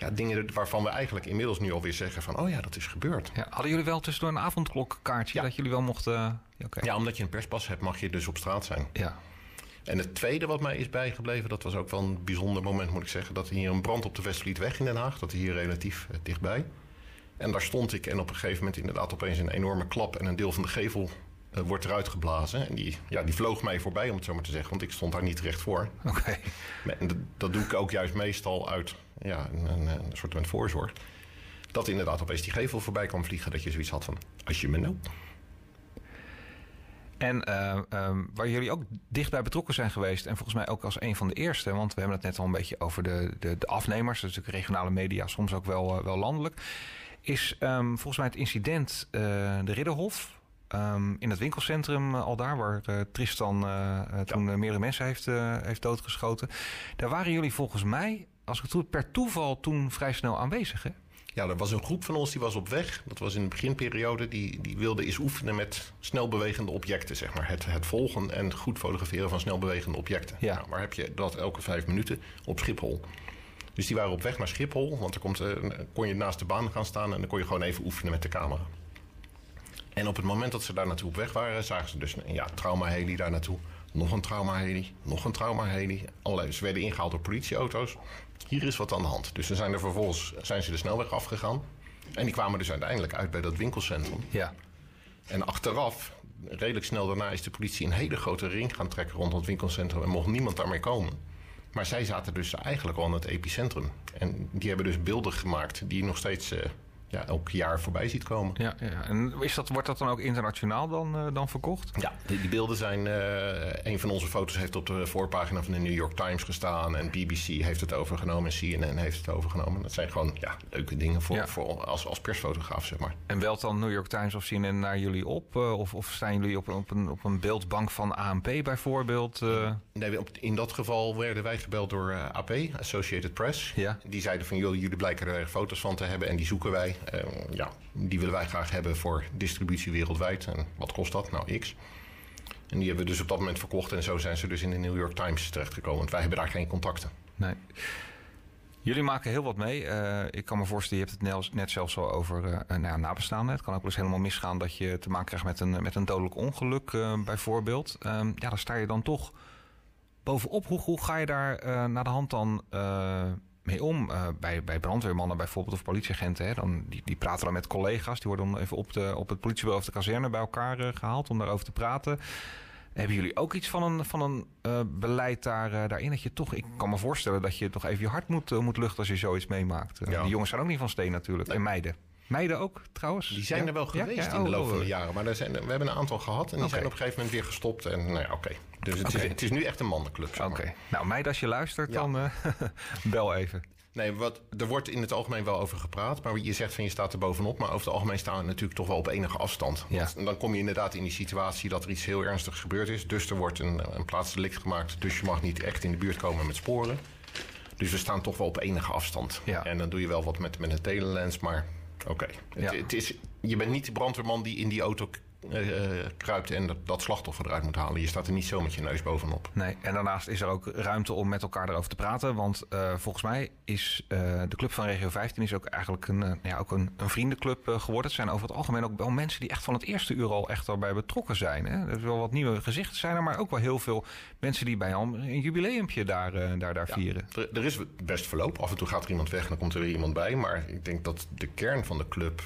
Ja, dingen waarvan we eigenlijk inmiddels nu alweer zeggen van... oh ja, dat is gebeurd. Ja, hadden jullie wel tussendoor een avondklokkaartje ja. dat jullie wel mochten... Ja, okay. ja, omdat je een perspas hebt mag je dus op straat zijn. Ja. En het tweede wat mij is bijgebleven, dat was ook wel een bijzonder moment moet ik zeggen... dat hier een brand op de Westvlietweg in Den Haag, dat is hier relatief uh, dichtbij. En daar stond ik en op een gegeven moment inderdaad opeens een enorme klap... en een deel van de gevel uh, wordt eruit geblazen. En die, ja, die vloog mij voorbij, om het zo maar te zeggen. Want ik stond daar niet recht voor. Oké. Okay. Dat, dat, doe ik ook juist meestal uit ja, een, een, een soort van voorzorg. Dat inderdaad opeens die gevel voorbij kwam vliegen. Dat je zoiets had van, als je me nou... En uh, um, waar jullie ook dichtbij betrokken zijn geweest, en volgens mij ook als een van de eerste, want we hebben het net al een beetje over de, de, de afnemers, dus de regionale media, soms ook wel, uh, wel landelijk, is um, volgens mij het incident de Ridderhof. Um, in het winkelcentrum al daar, waar Tristan toen ja. meerdere mensen heeft, heeft doodgeschoten. Daar waren jullie volgens mij, als ik het goed per toeval toen vrij snel aanwezig. Hè? Ja, er was een groep van ons die was op weg. Dat was in de beginperiode. Die, die wilde eens oefenen met snelbewegende objecten, zeg maar. Het, het volgen en goed fotograferen van snelbewegende objecten. Ja. Nou, waar heb je dat elke vijf minuten? Op Schiphol. Dus die waren op weg naar Schiphol. Want dan komt, kon je naast de baan gaan staan... en dan kon je gewoon even oefenen met de camera. En op het moment dat ze daar naartoe op weg waren... zagen ze dus een ja, trauma-heli daar naartoe. Nog een trauma-heli, nog een trauma-heli. Allerlei, ze werden ingehaald door politieauto's hier is wat aan de hand. Dus ze zijn er vervolgens zijn ze de snelweg afgegaan. En die kwamen dus uiteindelijk uit bij dat winkelcentrum. Ja. En achteraf, redelijk snel daarna, is de politie een hele grote ring gaan trekken rond het winkelcentrum. En mocht niemand daarmee komen. Maar zij zaten dus eigenlijk al in het epicentrum. En die hebben dus beelden gemaakt die nog steeds uh, ja, elk jaar voorbij ziet komen. Ja, ja. en is dat, wordt dat dan ook internationaal dan, uh, dan verkocht? Ja, die, die beelden zijn. Uh, een van onze foto's heeft op de voorpagina van de New York Times gestaan. En BBC heeft het overgenomen. En CNN heeft het overgenomen. Dat zijn gewoon ja, leuke dingen voor, ja. voor als, als persfotograaf, zeg maar. En welt dan New York Times of CNN naar jullie op? Uh, of, of staan jullie op, op, een, op een beeldbank van ANP bijvoorbeeld? Nee, in dat geval werden wij gebeld door AP, Associated Press. Ja. Die zeiden van, joh, jullie blijken er foto's van te hebben. En die zoeken wij. Ja, die willen wij graag hebben voor distributie wereldwijd. En wat kost dat? Nou, x. En die hebben we dus op dat moment verkocht. En zo zijn ze dus in de New York Times terechtgekomen. Want wij hebben daar geen contacten. Nee. Jullie maken heel wat mee. Uh, ik kan me voorstellen, je hebt het net zelfs al over uh, nou nabestaanden. Het kan ook wel eens helemaal misgaan dat je te maken krijgt met een, met een dodelijk ongeluk, uh, bijvoorbeeld. Um, ja, dan sta je dan toch bovenop. Hoe, hoe ga je daar naar de hand dan mee om. Uh, bij, bij brandweermannen bijvoorbeeld of politieagenten. Hè, dan, die, die praten dan met collega's. Die worden dan even op, de, op het politiebureau of de kazerne bij elkaar uh, gehaald om daarover te praten. Hebben jullie ook iets van een, van een uh, beleid daar, daarin? Dat je toch, ik kan me voorstellen dat je toch even je hart moet, moet luchten als je zoiets meemaakt. Ja. Die jongens zijn ook niet van steen natuurlijk. Nee. En meiden. Meiden ook trouwens? Die zijn ja? er wel geweest ja? Ja? in de loop van de jaren. Maar er zijn, we hebben een aantal gehad en die okay. zijn op een gegeven moment weer gestopt. En nou ja, oké. Okay. Dus het, okay. is, het, is, nu echt een mannenclub. Zeg Oké. Nou, meid, als je luistert, dan uh, bel even. Nee, wat, er wordt in het algemeen wel over gepraat. Maar je zegt van je staat er bovenop. Maar over het algemeen staan we natuurlijk toch wel op enige afstand. Ja. Want dan kom je inderdaad in die situatie dat er iets heel ernstigs gebeurd is. Dus er wordt een, een plaatsdelict gemaakt. Dus je mag niet echt in de buurt komen met sporen. Dus we staan toch wel op enige afstand. Ja. En dan doe je wel wat met, met een telelens. Maar oké. Okay. Ja. Het, het is, je bent niet de brandweerman die in die auto uh, kruipt en dat, dat, slachtoffer eruit moet halen. Je staat er niet zo met je neus bovenop. Nee, en daarnaast is er ook ruimte om met elkaar erover te praten. Want uh, volgens mij is uh, de club van Regio 15 is ook eigenlijk een, ja, ook een, een vriendenclub geworden. Het zijn over het algemeen ook wel mensen die echt van het eerste uur al echt erbij betrokken zijn. Hè? Er is wel wat nieuwe gezichten zijn er, maar ook wel heel veel mensen die bij al een jubileumpje daar, daar, daar ja, vieren. Er, er is best verloop. Af en toe gaat er iemand weg en dan komt er weer iemand bij. Maar ik denk dat de kern van de club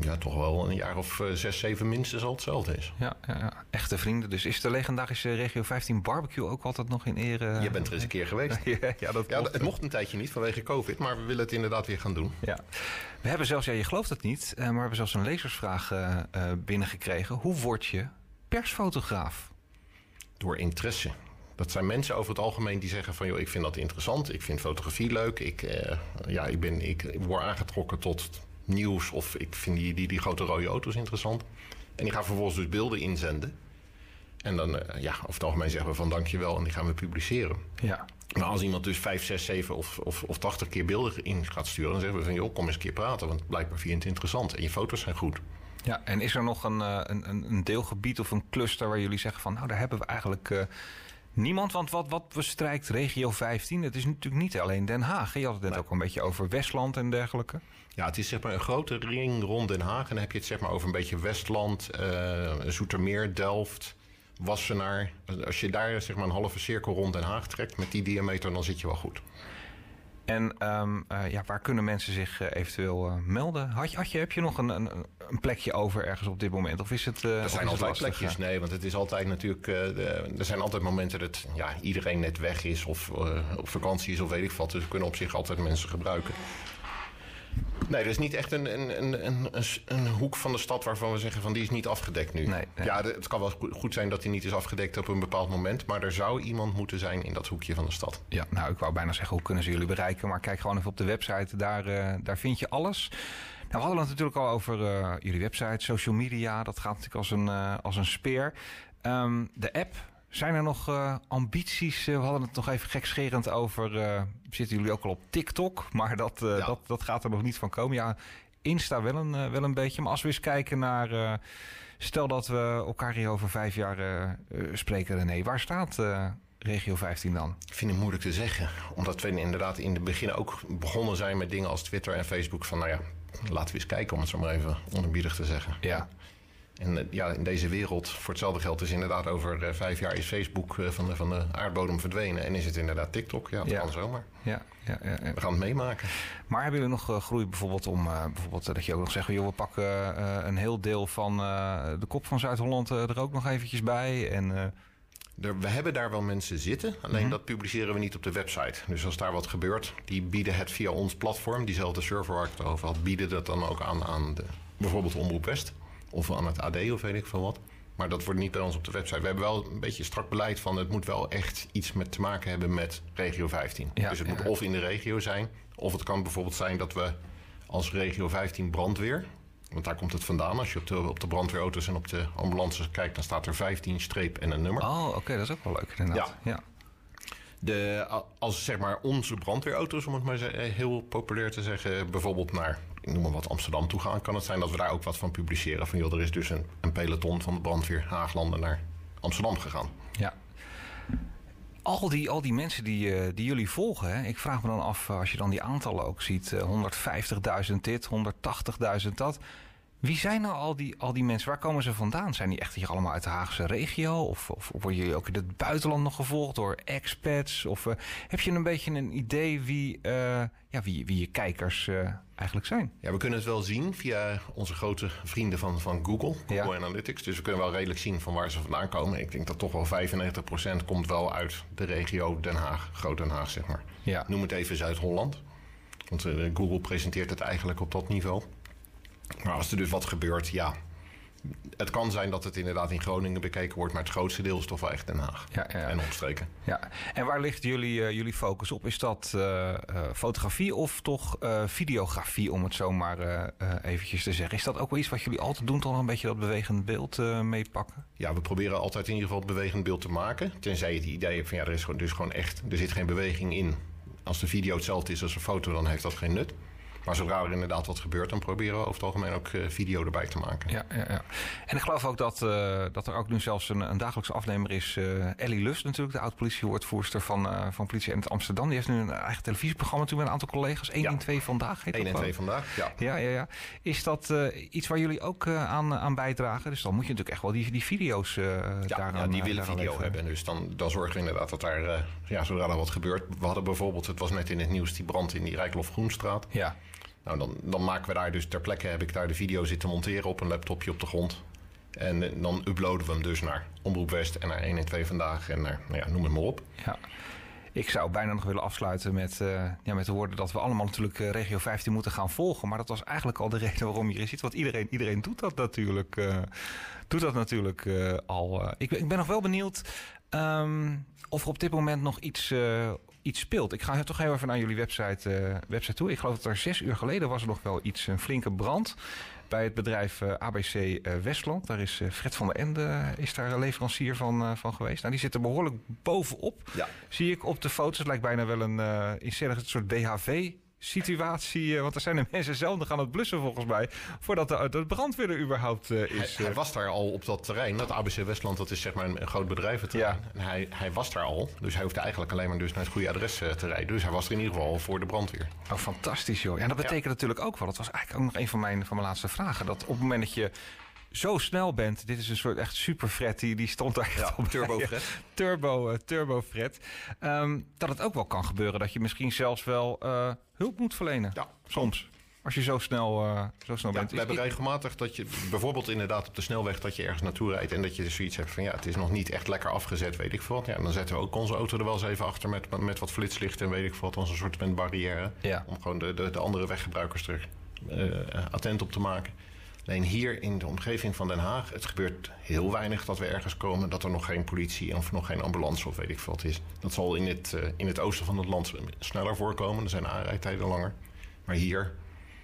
ja, toch wel een jaar of uh, zes, zeven minstens al hetzelfde is. Ja, ja, ja, echte vrienden. Dus is de legendarische Regio 15 barbecue ook altijd nog in ere? Je bent er eens een keer geweest. ja, ja, dat ja, het mocht een tijdje niet vanwege COVID, maar we willen het inderdaad weer gaan doen. Ja. We hebben zelfs, ja, je gelooft het niet, maar we hebben zelfs een lezersvraag uh, binnengekregen. Hoe word je persfotograaf? Door interesse. Dat zijn mensen over het algemeen die zeggen van... joh, ik vind dat interessant, ik vind fotografie leuk. Ik, uh, ja, ik, ben, ik word aangetrokken tot nieuws of ik vind die, die, die grote rode auto's interessant. En die gaan vervolgens dus beelden inzenden. En dan, uh, ja, over het algemeen zeggen we van dankjewel en die gaan we publiceren. Ja. Maar als iemand dus 5, 6, 7 of, of, of 80 keer beelden in gaat sturen... dan zeggen we van joh, kom eens een keer praten, want blijkbaar vind je het interessant. En je foto's zijn goed. Ja, en is er nog een, een, een deelgebied of een cluster waar jullie zeggen van... nou, daar hebben we eigenlijk... Uh, Niemand, want wat, wat bestrijkt regio 15? Het is natuurlijk niet alleen Den Haag. Je had het net nee. ook een beetje over Westland en dergelijke. Ja, het is zeg maar een grote ring rond Den Haag. En dan heb je het zeg maar over een beetje Westland, uh, Zoetermeer, Delft, Wassenaar. Als je daar zeg maar een halve cirkel rond Den Haag trekt met die diameter, dan zit je wel goed. En um, uh, ja, waar kunnen mensen zich uh, eventueel uh, melden? Had je, had je, heb je nog een, een, een, plekje over ergens op dit moment? Of is het. er zijn altijd plekjes, nee, want het is altijd natuurlijk. De, er zijn altijd momenten dat ja, iedereen net weg is of op vakantie is of weet ik wat. Dus we kunnen op zich altijd mensen gebruiken. Nee, er is niet echt een, een, een, een, een hoek van de stad waarvan we zeggen van die is niet afgedekt nu. Nee, nee. Ja, het kan wel goed zijn dat die niet is afgedekt op een bepaald moment. Maar er zou iemand moeten zijn in dat hoekje van de stad. Ja, nou ik wou bijna zeggen hoe kunnen ze jullie bereiken. Maar kijk gewoon even op de website, daar, uh, daar vind je alles. Nou, we hadden het natuurlijk al over uh, jullie website, social media. Dat gaat natuurlijk als een, uh, als een speer. Um, de app, zijn er nog uh, ambities? Uh, we hadden het nog even gekscherend over. Uh, zitten jullie ook al op TikTok? Maar dat, ja. dat, dat gaat er nog niet van komen. Ja, Insta wel een, wel een beetje. Maar als we eens kijken naar. stel dat we elkaar hier over vijf jaar spreken, René. Waar staat regio 15 dan? Ik vind het moeilijk te zeggen. Omdat we inderdaad in het begin ook begonnen zijn met dingen als Twitter en Facebook. Van nou ja, laten we eens kijken om het zo maar even onderbiedig te zeggen. Ja. En ja, in deze wereld, voor hetzelfde geld is inderdaad over uh, vijf jaar is Facebook uh, van, de, van de aardbodem verdwenen. En is het inderdaad TikTok? Ja, dat ja. kan zomaar. Ja, ja, ja, ja, We gaan het meemaken. Maar hebben jullie nog groei bijvoorbeeld om, bijvoorbeeld dat je ook nog zegt, joh, we pakken een heel deel van de kop van Zuid-Holland er ook nog eventjes bij? En, we hebben daar wel mensen zitten, alleen dat publiceren we niet op de website. Dus als daar wat gebeurt, die bieden het via ons platform, diezelfde server waar ik het over had, bieden dat dan ook aan aan de, bijvoorbeeld Omroep West of aan het AD of weet ik veel wat. Maar dat wordt niet bij ons op de website. We hebben wel een beetje strak beleid van het moet wel echt iets met te maken hebben met regio 15. Ja, dus het ja. moet of in de regio zijn, of het kan bijvoorbeeld zijn dat we als regio 15 brandweer, want daar komt het vandaan. Als je op de, op de brandweerauto's en op de ambulances kijkt, dan staat er 15 streep en een nummer. Oh, oké, dat is ook wel leuk inderdaad. Ja. De, als zeg maar onze brandweerauto's, om het maar ze- heel populair te zeggen, bijvoorbeeld naar, noem maar wat, Amsterdam toe gaan, kan het zijn dat we daar ook wat van publiceren. Van joh, er is dus een, een peloton van de brandweer Haaglanden naar Amsterdam gegaan. Ja. Al die, al die mensen die, eh, die jullie volgen, hè? ik vraag me dan af, eh, als je dan die aantallen ook ziet, eh, 150.000 dit, 180.000 dat. Wie zijn nou al die, al die mensen? Waar komen ze vandaan? Zijn die echt hier allemaal uit de Haagse regio? Of, of worden jullie ook in het buitenland nog gevolgd door expats? Of eh, heb je een beetje een idee wie, eh, ja, wie, wie je kijkers eh, eigenlijk zijn? Ja, we kunnen het wel zien via onze grote vrienden van, van Google, Google Ja. Analytics. Dus we kunnen wel redelijk zien van waar ze vandaan komen. Ik denk dat toch wel 95% komt wel uit de regio Den Haag, Groot Den Haag zeg maar. Ja. Noem het even Zuid-Holland. Want Google presenteert het eigenlijk op dat niveau. Maar als er dus wat gebeurt, ja. Het kan zijn dat het inderdaad in Groningen bekeken wordt, maar het grootste deel is toch wel echt Den Haag. Ja, ja, ja. En omstreken. Ja, en waar ligt jullie, eh, jullie focus op? Is dat eh, eh, fotografie of toch videografie, om het zo maar eventjes te zeggen? Is dat ook wel iets wat jullie altijd doen, toch een beetje dat bewegend beeld meepakken? Ja, we proberen altijd in ieder geval het bewegend beeld te maken. Tenzij je het idee hebt van ja, er is gewoon, dus gewoon echt, er zit geen beweging in. Als de video hetzelfde is als een foto, dan heeft dat geen nut. Maar zodra er inderdaad wat gebeurt, dan proberen we over het algemeen ook eh, video erbij te maken. Ja, ja, ja. En ik geloof ook dat, eh, dat er ook nu zelfs een, een dagelijkse afnemer is. eh, Ellie Lust natuurlijk, de oud-politiewoordvoerster van, van politie in het Amsterdam. Die heeft nu een eigen televisieprogramma toen met een aantal collega's. 1 Ja. in 2 vandaag heet 1 dat en geloof 2 ik. vandaag, ja. Ja, ja, ja. Is dat iets waar jullie ook aan, aan bijdragen? Dus dan moet je natuurlijk echt wel die, die video's Ja, daaraan ja, die willen video leveren. hebben. Dus dan, dan zorgen we inderdaad dat daar, ja, zodra er wat gebeurt. We hadden bijvoorbeeld, het was net in het nieuws, die brand in die Rijklof Groenstraat. Ja, Nou, dan, dan maken we daar dus ter plekke, heb ik daar de video zitten monteren op een laptopje op de grond. En eh, dan uploaden we hem dus naar Omroep West en naar 1 en 2 vandaag en naar, nou ja, noem het maar op. ja. Ik zou bijna nog willen afsluiten met, eh, ja, met de woorden dat we allemaal natuurlijk eh, Regio 15 moeten gaan volgen. Maar dat was eigenlijk al de reden waarom je hier zit. Want iedereen, iedereen doet dat natuurlijk, doet dat natuurlijk al. ik, ben- ik ben nog wel benieuwd ehm, of er op dit moment nog iets, iets speelt. Ik ga toch heel even naar jullie website, eh, website toe. Ik geloof dat er zes uur geleden was er nog wel iets, een flinke brand. Bij het bedrijf eh, ABC eh, Westland. Daar is Fred van der Ende is daar leverancier van, van geweest. Nou, die zit er behoorlijk bovenop. Ja. Zie ik op de foto's. Het lijkt bijna wel een Stellig een soort DHV situatie. eh, want er zijn de mensen zelf nog aan het blussen volgens mij. Voordat de, de brandweer er überhaupt eh, is. hij eh. was daar al op dat terrein. Dat ABC Westland, dat is zeg maar een, een groot bedrijventerrein. Ja. En hij, hij was daar al. Dus hij hoefde eigenlijk alleen maar dus naar het goede adres te rijden. Dus hij was er in ieder geval al voor de brandweer. Oh, fantastisch joh. Ja, en dat betekent natuurlijk ook wel. Dat was eigenlijk ook nog een van mijn, van mijn laatste vragen. Dat op het moment dat je zo snel bent. Dit is een soort echt super Fred. Die, die stond daar echt Ja, op. Turbo Ja, Fred. Turbo, eh, turbo Fred. Dat het ook wel kan gebeuren dat je misschien zelfs wel eh, hulp moet verlenen. Ja, Soms. Als je zo snel, eh, zo snel Ja, bent. we hebben regelmatig dat je bijvoorbeeld inderdaad op de snelweg dat je ergens naartoe rijdt en dat je zoiets hebt van ja, het is nog niet echt lekker afgezet, weet ik veel wat. Ja, dan zetten we ook onze auto er wel eens even achter met, met wat flitslichten en weet ik veel wat, als een soort van barrière. Ja. Om gewoon de, de, de andere weggebruikers er eh, attent op te maken. Alleen hier in de omgeving van Den Haag, het gebeurt heel weinig dat we ergens komen dat er nog geen politie of nog geen ambulance of weet ik veel wat is. Dat zal in het, eh, in het oosten van het land sneller voorkomen, er zijn de aanrijdtijden langer. Maar hier,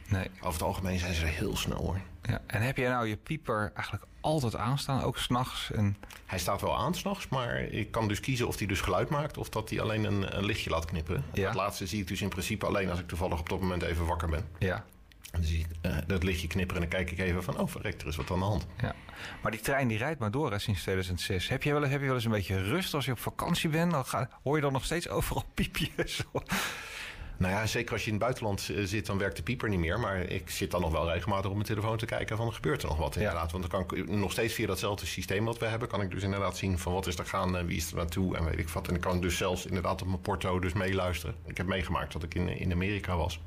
Nee. over het algemeen zijn ze heel snel hoor. Ja. En heb jij nou je pieper eigenlijk altijd aanstaan, ook s'nachts? En... Hij staat wel aan s'nachts, maar ik kan dus kiezen of hij dus geluid maakt of dat hij alleen een, een lichtje laat knippen. Ja. Het laatste zie ik dus in principe alleen als ik toevallig op dat moment even wakker ben. Ja. Dan zie ik eh, dat lichtje knipperen en dan kijk ik even van, oh verrek, er is wat aan de hand. Ja, maar die trein die rijdt maar door hè, sinds 2006. Heb je, wel, heb je wel eens een beetje rust als je op vakantie bent? Dan ga, hoor je dan nog steeds overal piepjes? Nou ja, zeker als je in het buitenland eh, zit, dan werkt de pieper niet meer. Maar ik zit dan nog wel regelmatig op mijn telefoon te kijken van, gebeurt er nog wat inderdaad. Want dan kan ik nog steeds via datzelfde systeem wat we hebben, kan ik dus inderdaad zien van wat is er gaande, wie is er naartoe en weet ik wat. En ik kan dus zelfs inderdaad op mijn porto dus meeluisteren. Ik heb meegemaakt dat ik in, in Amerika was.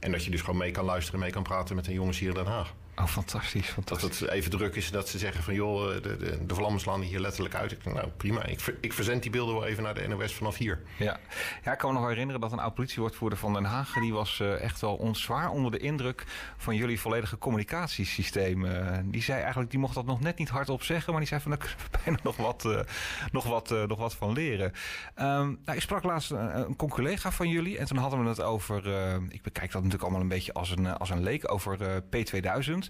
En dat je dus gewoon mee kan luisteren en mee kan praten met de jongens hier in Den Haag. Oh, fantastisch, Dat fantastisch. het even druk is dat ze zeggen van joh, de, de, de vlammen slaan hier letterlijk uit. Ik denk, nou prima, ik, ver- ik verzend die beelden wel even naar de NOS vanaf hier. Ja. ja, ik kan me nog herinneren dat een oud politiewoordvoerder van Den Haag... die was eh, echt wel onzwaar onder de indruk van jullie volledige communicatiesysteem. Eh, die zei eigenlijk, die mocht dat nog net niet hardop zeggen... maar die zei van, daar kunnen we bijna nog wat, eh, nog wat, eh, nog wat van leren. Ehm, nou, ik sprak laatst een, een collega van jullie... en toen hadden we het over, eh, ik bekijk dat natuurlijk allemaal een beetje als een, eh, als een leek... over eh, P2000.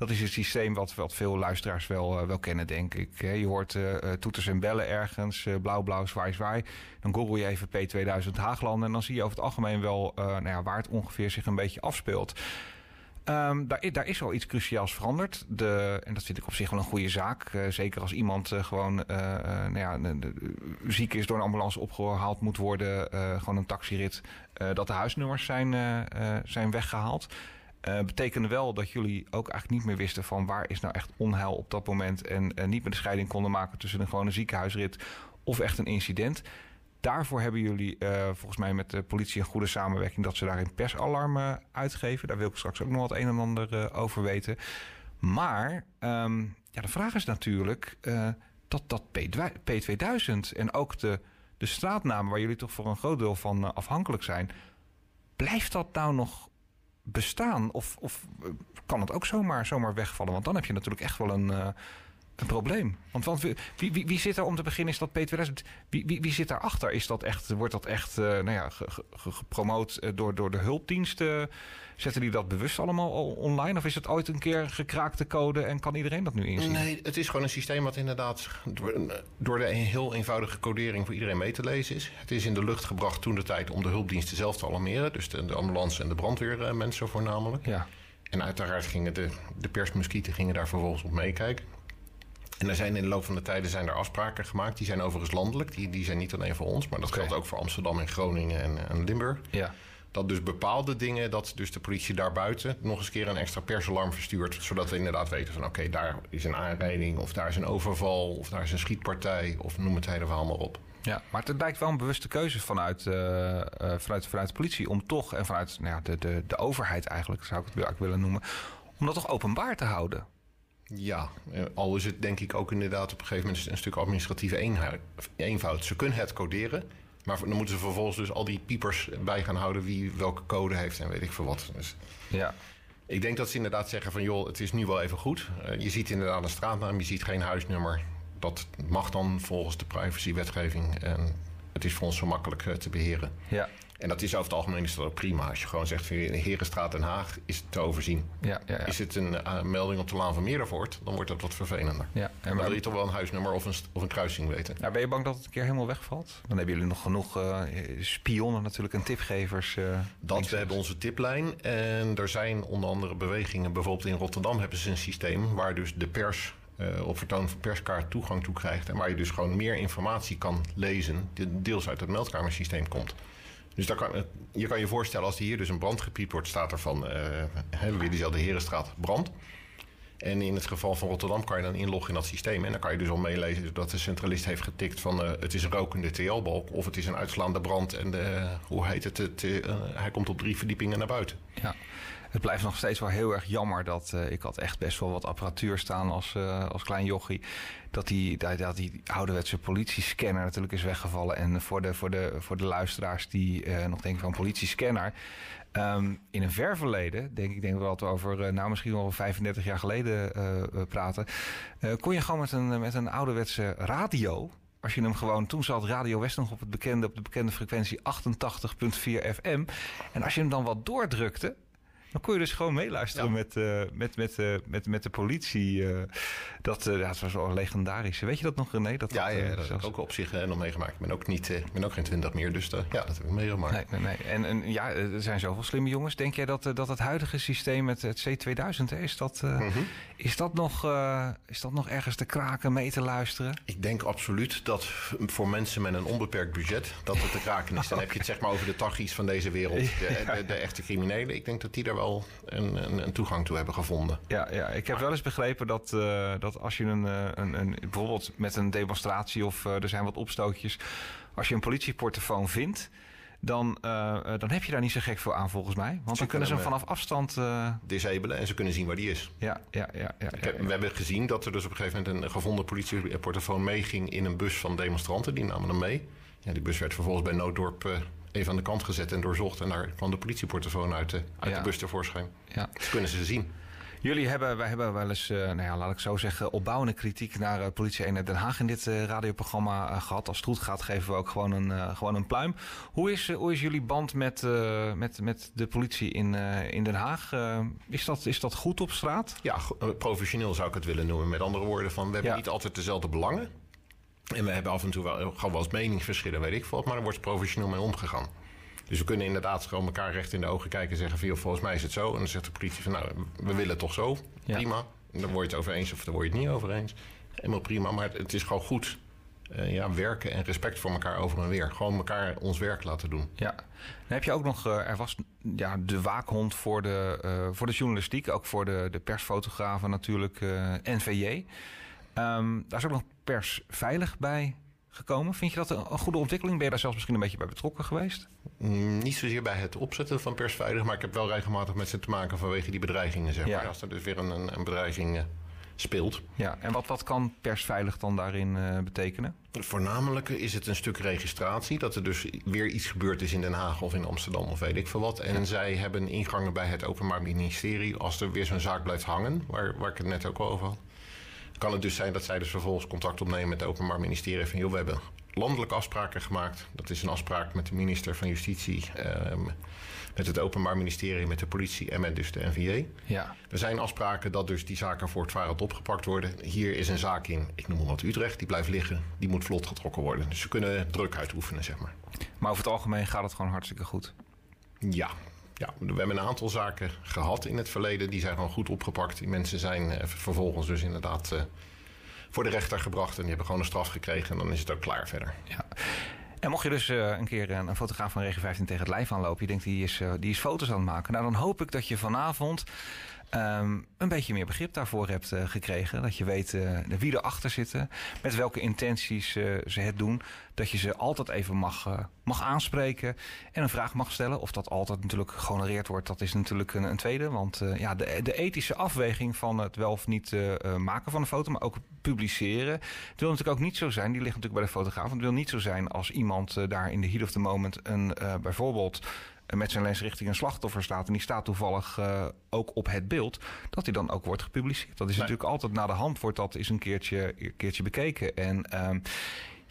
Dat is een systeem wat, wat veel luisteraars wel, eh, wel kennen, denk ik. Je hoort eh, eh, toeters en bellen ergens, blauw, blauw, zwaai, zwaai. Dan google je even P2000 Haaglanden en dan zie je over het algemeen wel nou ja, waar het ongeveer zich een beetje afspeelt. Ehm, daar, daar is wel iets cruciaals veranderd. De, en dat vind ik op zich wel een goede zaak. Zeker als iemand gewoon nou ja, ziek is, door een ambulance opgehaald moet worden. gewoon een taxirit. dat de huisnummers zijn, zijn weggehaald. Eh betekende wel dat jullie ook eigenlijk niet meer wisten van waar is nou echt onheil op dat moment. En eh, niet meer de scheiding konden maken tussen een gewone ziekenhuisrit of echt een incident. Daarvoor hebben jullie eh, volgens mij met de politie een goede samenwerking dat ze daarin persalarmen uitgeven. Daar wil ik straks ook nog wat een en ander over weten. Maar ehm, ja, de vraag is natuurlijk dat dat P2 P2000 en ook de, de straatnamen waar jullie toch voor een groot deel van afhankelijk zijn, blijft dat nou nog bestaan? Of, of eh, kan het ook zomaar, zomaar wegvallen? Want dan heb je natuurlijk echt wel een, eh, een probleem. Want, want wie, wie, wie zit er om te beginnen? Is dat P2000? Wie, wie, wie zit daarachter? Is dat echt, wordt dat echt eh, nou ja, ge- ge- ge- gepromoot eh, door, door de hulpdiensten? Zetten die dat bewust allemaal al online? Of is het ooit een keer gekraakte code en kan iedereen dat nu inzien? Nee, het is gewoon een systeem wat inderdaad door, door de heel eenvoudige codering voor iedereen mee te lezen is. Het is in de lucht gebracht toen de tijd om de hulpdiensten zelf te alarmeren. Dus de, de ambulance en de brandweermensen voornamelijk. Ja, En uiteraard gingen de, de persmuskieten gingen daar vervolgens op meekijken. En er zijn in de loop van de tijden zijn er afspraken gemaakt. Die zijn overigens landelijk. Die, die zijn niet alleen voor ons. Maar dat geldt ook voor Amsterdam en Groningen en, en Limburg. ja. Dat dus bepaalde dingen, dat dus de politie daarbuiten nog eens keer een extra persalarm verstuurt. Zodat we inderdaad weten van oké, daar is een aanrijding, of daar is een overval, of daar is een schietpartij, of noem het hele verhaal maar op. Ja, maar het lijkt wel een bewuste keuze vanuit, eh, eh, vanuit, vanuit de politie om toch, en vanuit nou ja, de, de, de overheid eigenlijk, zou ik het eigenlijk willen noemen, om dat toch openbaar te houden. Ja, eh, al is het denk ik ook inderdaad op een gegeven moment een stuk administratieve eenvoud. Ze kunnen het coderen, maar dan moeten ze vervolgens dus al die piepers bij gaan houden wie welke code heeft en weet ik veel wat. Dus Ja, ik denk dat ze inderdaad zeggen van joh, het is nu wel even goed. Eh, je ziet inderdaad een straatnaam, je ziet geen huisnummer. Dat mag dan volgens de privacywetgeving en het is voor ons zo makkelijk eh, te beheren. ja, En dat is over het algemeen is dat ook prima. Als je gewoon zegt van Herenstraat Den Haag is het te overzien. ja, ja. ja. Is het een eh, melding op de Laan van Meerdervoort, dan wordt dat wat vervelender. ja. En Dan wil je toch wel een huisnummer of een, of een kruising weten. nou, ben je bang dat het een keer helemaal wegvalt? Dan hebben jullie nog genoeg eh, spionnen natuurlijk en tipgevers. eh, Dat, we hebben onze tiplijn. En er zijn onder andere bewegingen. Bijvoorbeeld in Rotterdam hebben ze een systeem waar dus de pers eh, op vertoon van perskaart toegang toe krijgt. En waar je dus gewoon meer informatie kan lezen, die deels uit het meldkamersysteem komt. Dus daar kan, je kan je voorstellen, als er hier dus een brand gepiept wordt, staat er van hè, weer diezelfde Herenstraat brand. En in het geval van Rotterdam kan je dan inloggen in dat systeem. En dan kan je dus al meelezen dat de centralist heeft getikt van eh, het is een rokende TL-balk of het is een uitslaande brand. En de, hoe heet het? het eh, hij komt op drie verdiepingen naar buiten. Ja. Het blijft nog steeds wel heel erg jammer dat eh, ik had echt best wel wat apparatuur staan als, eh, als klein jochie. Dat die, dat, die ouderwetse politiescanner natuurlijk is weggevallen. En voor de, voor de, voor de luisteraars die eh, nog denken van politiescanner. ehm, in een ver verleden, denk ik denk wel dat we over nou, misschien wel 35 jaar geleden praten. kon je gewoon met een, met een ouderwetse radio als je hem gewoon, toen zat Radio West nog op, het bekende, op de bekende frequentie 88.4 FM. En als je hem dan wat doordrukte, dan kon je dus gewoon meeluisteren Ja. met, eh, met, met, eh, met, met de politie. eh. dat, eh, ja, het was wel legendarisch. Weet je dat nog, René? Dat Ja, dat, ja, eh, dat heb zelfs- ik ook op zich eh, nog meegemaakt. Ik ben ook, niet, eh, ik ben ook geen twintig meer, dus eh, ja, dat heb ik meegemaakt. Nee, nee, nee. En, en ja, er zijn zoveel slimme jongens. Denk jij dat, eh, dat het huidige systeem met het C2000, hè, is, dat, eh, Mhm. is, dat nog, eh, is dat nog ergens te kraken, mee te luisteren? Ik denk absoluut dat voor mensen met een onbeperkt budget dat het te kraken is. Dan heb je het zeg maar over de tachis van deze wereld, de, de, de echte criminelen. Ik denk dat die daar wel een, een, een toegang toe hebben gevonden. Ja, ja, ik heb wel eens begrepen dat, eh, dat als je een, eh, een, een, bijvoorbeeld met een demonstratie of eh, er zijn wat opstootjes, als je een politieportofoon vindt, dan, dan heb je daar niet zo gek veel aan volgens mij. Want dan kunnen ze hem vanaf afstand... disabelen en ze kunnen zien waar die is. Ja, ja, ja. ja, ja, We hebben gezien dat er dus op een gegeven moment een gevonden politieportofoon meeging in een bus van demonstranten. Die namen hem mee. Ja, die bus werd vervolgens bij Nooddorp even aan de kant gezet en doorzocht. En daar kwam de politieportofoon uit, de, uit de bus tevoorschijn. Ja. Dat kunnen ze zien. Jullie hebben, wij hebben wel eens, uh, nou ja, laat ik zo zeggen, opbouwende kritiek naar uh, politie 1 Den Haag in dit uh, radioprogramma gehad. Als het goed gaat, geven we ook gewoon een, gewoon een pluim. Hoe is, hoe is jullie band met, met, met de politie in, in Den Haag? is, dat, is dat goed op straat? Ja, professioneel zou ik het willen noemen. Met andere woorden, van, we hebben niet altijd dezelfde belangen. En we hebben af en toe wel, gewoon wel eens meningsverschillen, weet ik veel. Maar er wordt professioneel mee omgegaan. Dus we kunnen inderdaad gewoon elkaar recht in de ogen kijken en zeggen: van, volgens mij is het zo. En dan zegt de politie van nou, we willen het toch zo. Prima. En dan word je het over eens of dan word je het niet over eens. Helemaal prima. Maar het, is gewoon goed. Uh, ja, werken en respect voor elkaar over en weer. Gewoon elkaar ons werk laten doen. Ja. Dan heb je ook nog, uh, er was ja, de waakhond voor de, uh, voor de journalistiek, ook voor de, de persfotografen natuurlijk, NVJ. Um, ehm, daar is ook nog pers veilig bij gekomen. Vind je dat een, goede ontwikkeling? Ben je daar zelfs misschien een beetje bij betrokken geweest? Mm, niet zozeer bij het opzetten van persveilig, maar ik heb wel regelmatig met ze te maken vanwege die bedreigingen. Zeg maar. Als er dus weer een, een bedreiging uh, speelt. Ja, en wat, wat kan persveilig dan daarin uh, betekenen? Voornamelijk is het een stuk registratie. Dat er dus weer iets gebeurd is in Den Haag of in Amsterdam of weet ik veel wat. En zij hebben ingangen bij het Openbaar Ministerie als er weer zo'n zaak blijft hangen, waar, waar ik het net ook al over had kan het dus zijn dat zij dus vervolgens contact opnemen met het Openbaar Ministerie. Van joh, we hebben landelijke afspraken gemaakt. Dat is een afspraak met de minister van Justitie, ehm, met het Openbaar Ministerie, met de politie en met dus de NVA. Ja. Er zijn afspraken dat dus die zaken voortvarend opgepakt worden. Hier is een zaak in, ik noem maar wat Utrecht, die blijft liggen. Die moet vlot getrokken worden. Dus ze kunnen druk uitoefenen, zeg maar. Maar over het algemeen gaat het gewoon hartstikke goed. Ja, ja, we hebben een aantal zaken gehad in het verleden. Die zijn gewoon goed opgepakt. Die mensen zijn eh, vervolgens dus inderdaad uh, voor de rechter gebracht. En die hebben gewoon een straf gekregen. En dan is het ook klaar verder. Ja. En mocht je dus uh, een keer een, fotograaf van Regen 15 tegen het lijf aanlopen. Je denkt, die is, die is foto's aan het maken. Nou, dan hoop ik dat je vanavond um, een beetje meer begrip daarvoor hebt uh, gekregen. Dat je weet uh, wie erachter zitten, met welke intenties ze het doen. Dat je ze altijd even mag, mag aanspreken en een vraag mag stellen. Of dat altijd natuurlijk gehonoreerd wordt, dat is natuurlijk een, een tweede. Want ja, de, de, ethische afweging van het wel of niet maken van een foto, maar ook publiceren. Het wil natuurlijk ook niet zo zijn, die ligt natuurlijk bij de fotograaf. Het wil niet zo zijn als iemand daar in de heat of the moment een bijvoorbeeld met zijn lens richting een slachtoffer staat en die staat toevallig uh, ook op het beeld, dat hij dan ook wordt gepubliceerd. Dat is natuurlijk altijd na de hand wordt dat eens een keertje, een keertje bekeken. En um,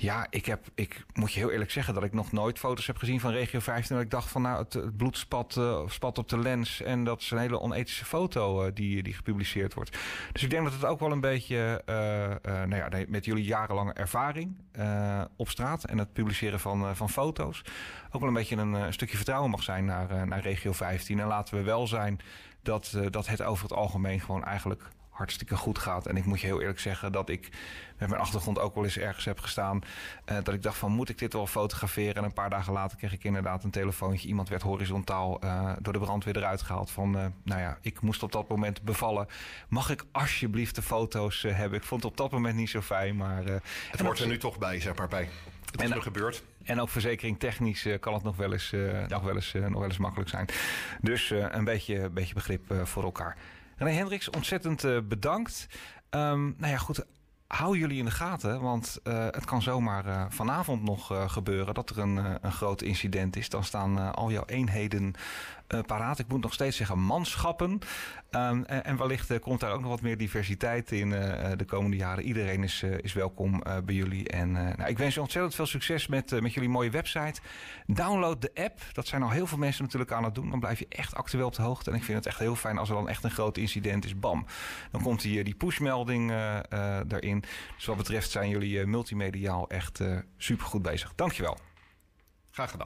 ja, ik, heb, ik moet je heel eerlijk zeggen dat ik nog nooit foto's heb gezien van Regio 15. Dat ik dacht van nou, het, bloed spat, uh, spat op de lens. En dat is een hele onethische foto uh, die, die gepubliceerd wordt. Dus ik denk dat het ook wel een beetje, uh, nou ja, met jullie jarenlange ervaring op straat en het publiceren van, van foto's. Ook wel een beetje een, een stukje vertrouwen mag zijn naar, naar Regio 15. En laten we wel zijn dat, dat het over het algemeen gewoon eigenlijk hartstikke goed gaat. En ik moet je heel eerlijk zeggen dat ik met mijn achtergrond ook wel eens ergens heb gestaan. Uh, dat ik dacht van moet ik dit wel fotograferen? En een paar dagen later kreeg ik inderdaad een telefoontje. Iemand werd horizontaal uh, door de brandweer eruit gehaald. Van uh, nou ja, ik moest op dat moment bevallen. Mag ik alsjeblieft de foto's hebben? Ik vond het op dat moment niet zo fijn. Maar, het hoort er nu toch bij, zeg maar bij. Het is er gebeurd. En ook verzekering technisch kan het nog wel eens, ja. nog wel eens, nog wel eens makkelijk zijn. Dus een beetje, beetje begrip voor elkaar. René Hendricks, ontzettend uh, bedankt. Um, nou ja, goed. Hou jullie in de gaten, want uh, het kan zomaar uh, vanavond nog gebeuren dat er een, een groot incident is. Dan staan al jouw eenheden paraat. Ik moet nog steeds zeggen manschappen. Um, en, en, wellicht uh, komt daar ook nog wat meer diversiteit in uh, de komende jaren. Iedereen is, is welkom bij jullie. En nou, ik wens je ontzettend veel succes met, met jullie mooie website. Download de app. Dat zijn al heel veel mensen natuurlijk aan het doen. Dan blijf je echt actueel op de hoogte. En ik vind het echt heel fijn als er dan echt een groot incident is. Bam. Dan komt die, die pushmelding daarin. Dus wat betreft zijn jullie multimediaal echt super goed bezig. Dankjewel. Graag gedaan.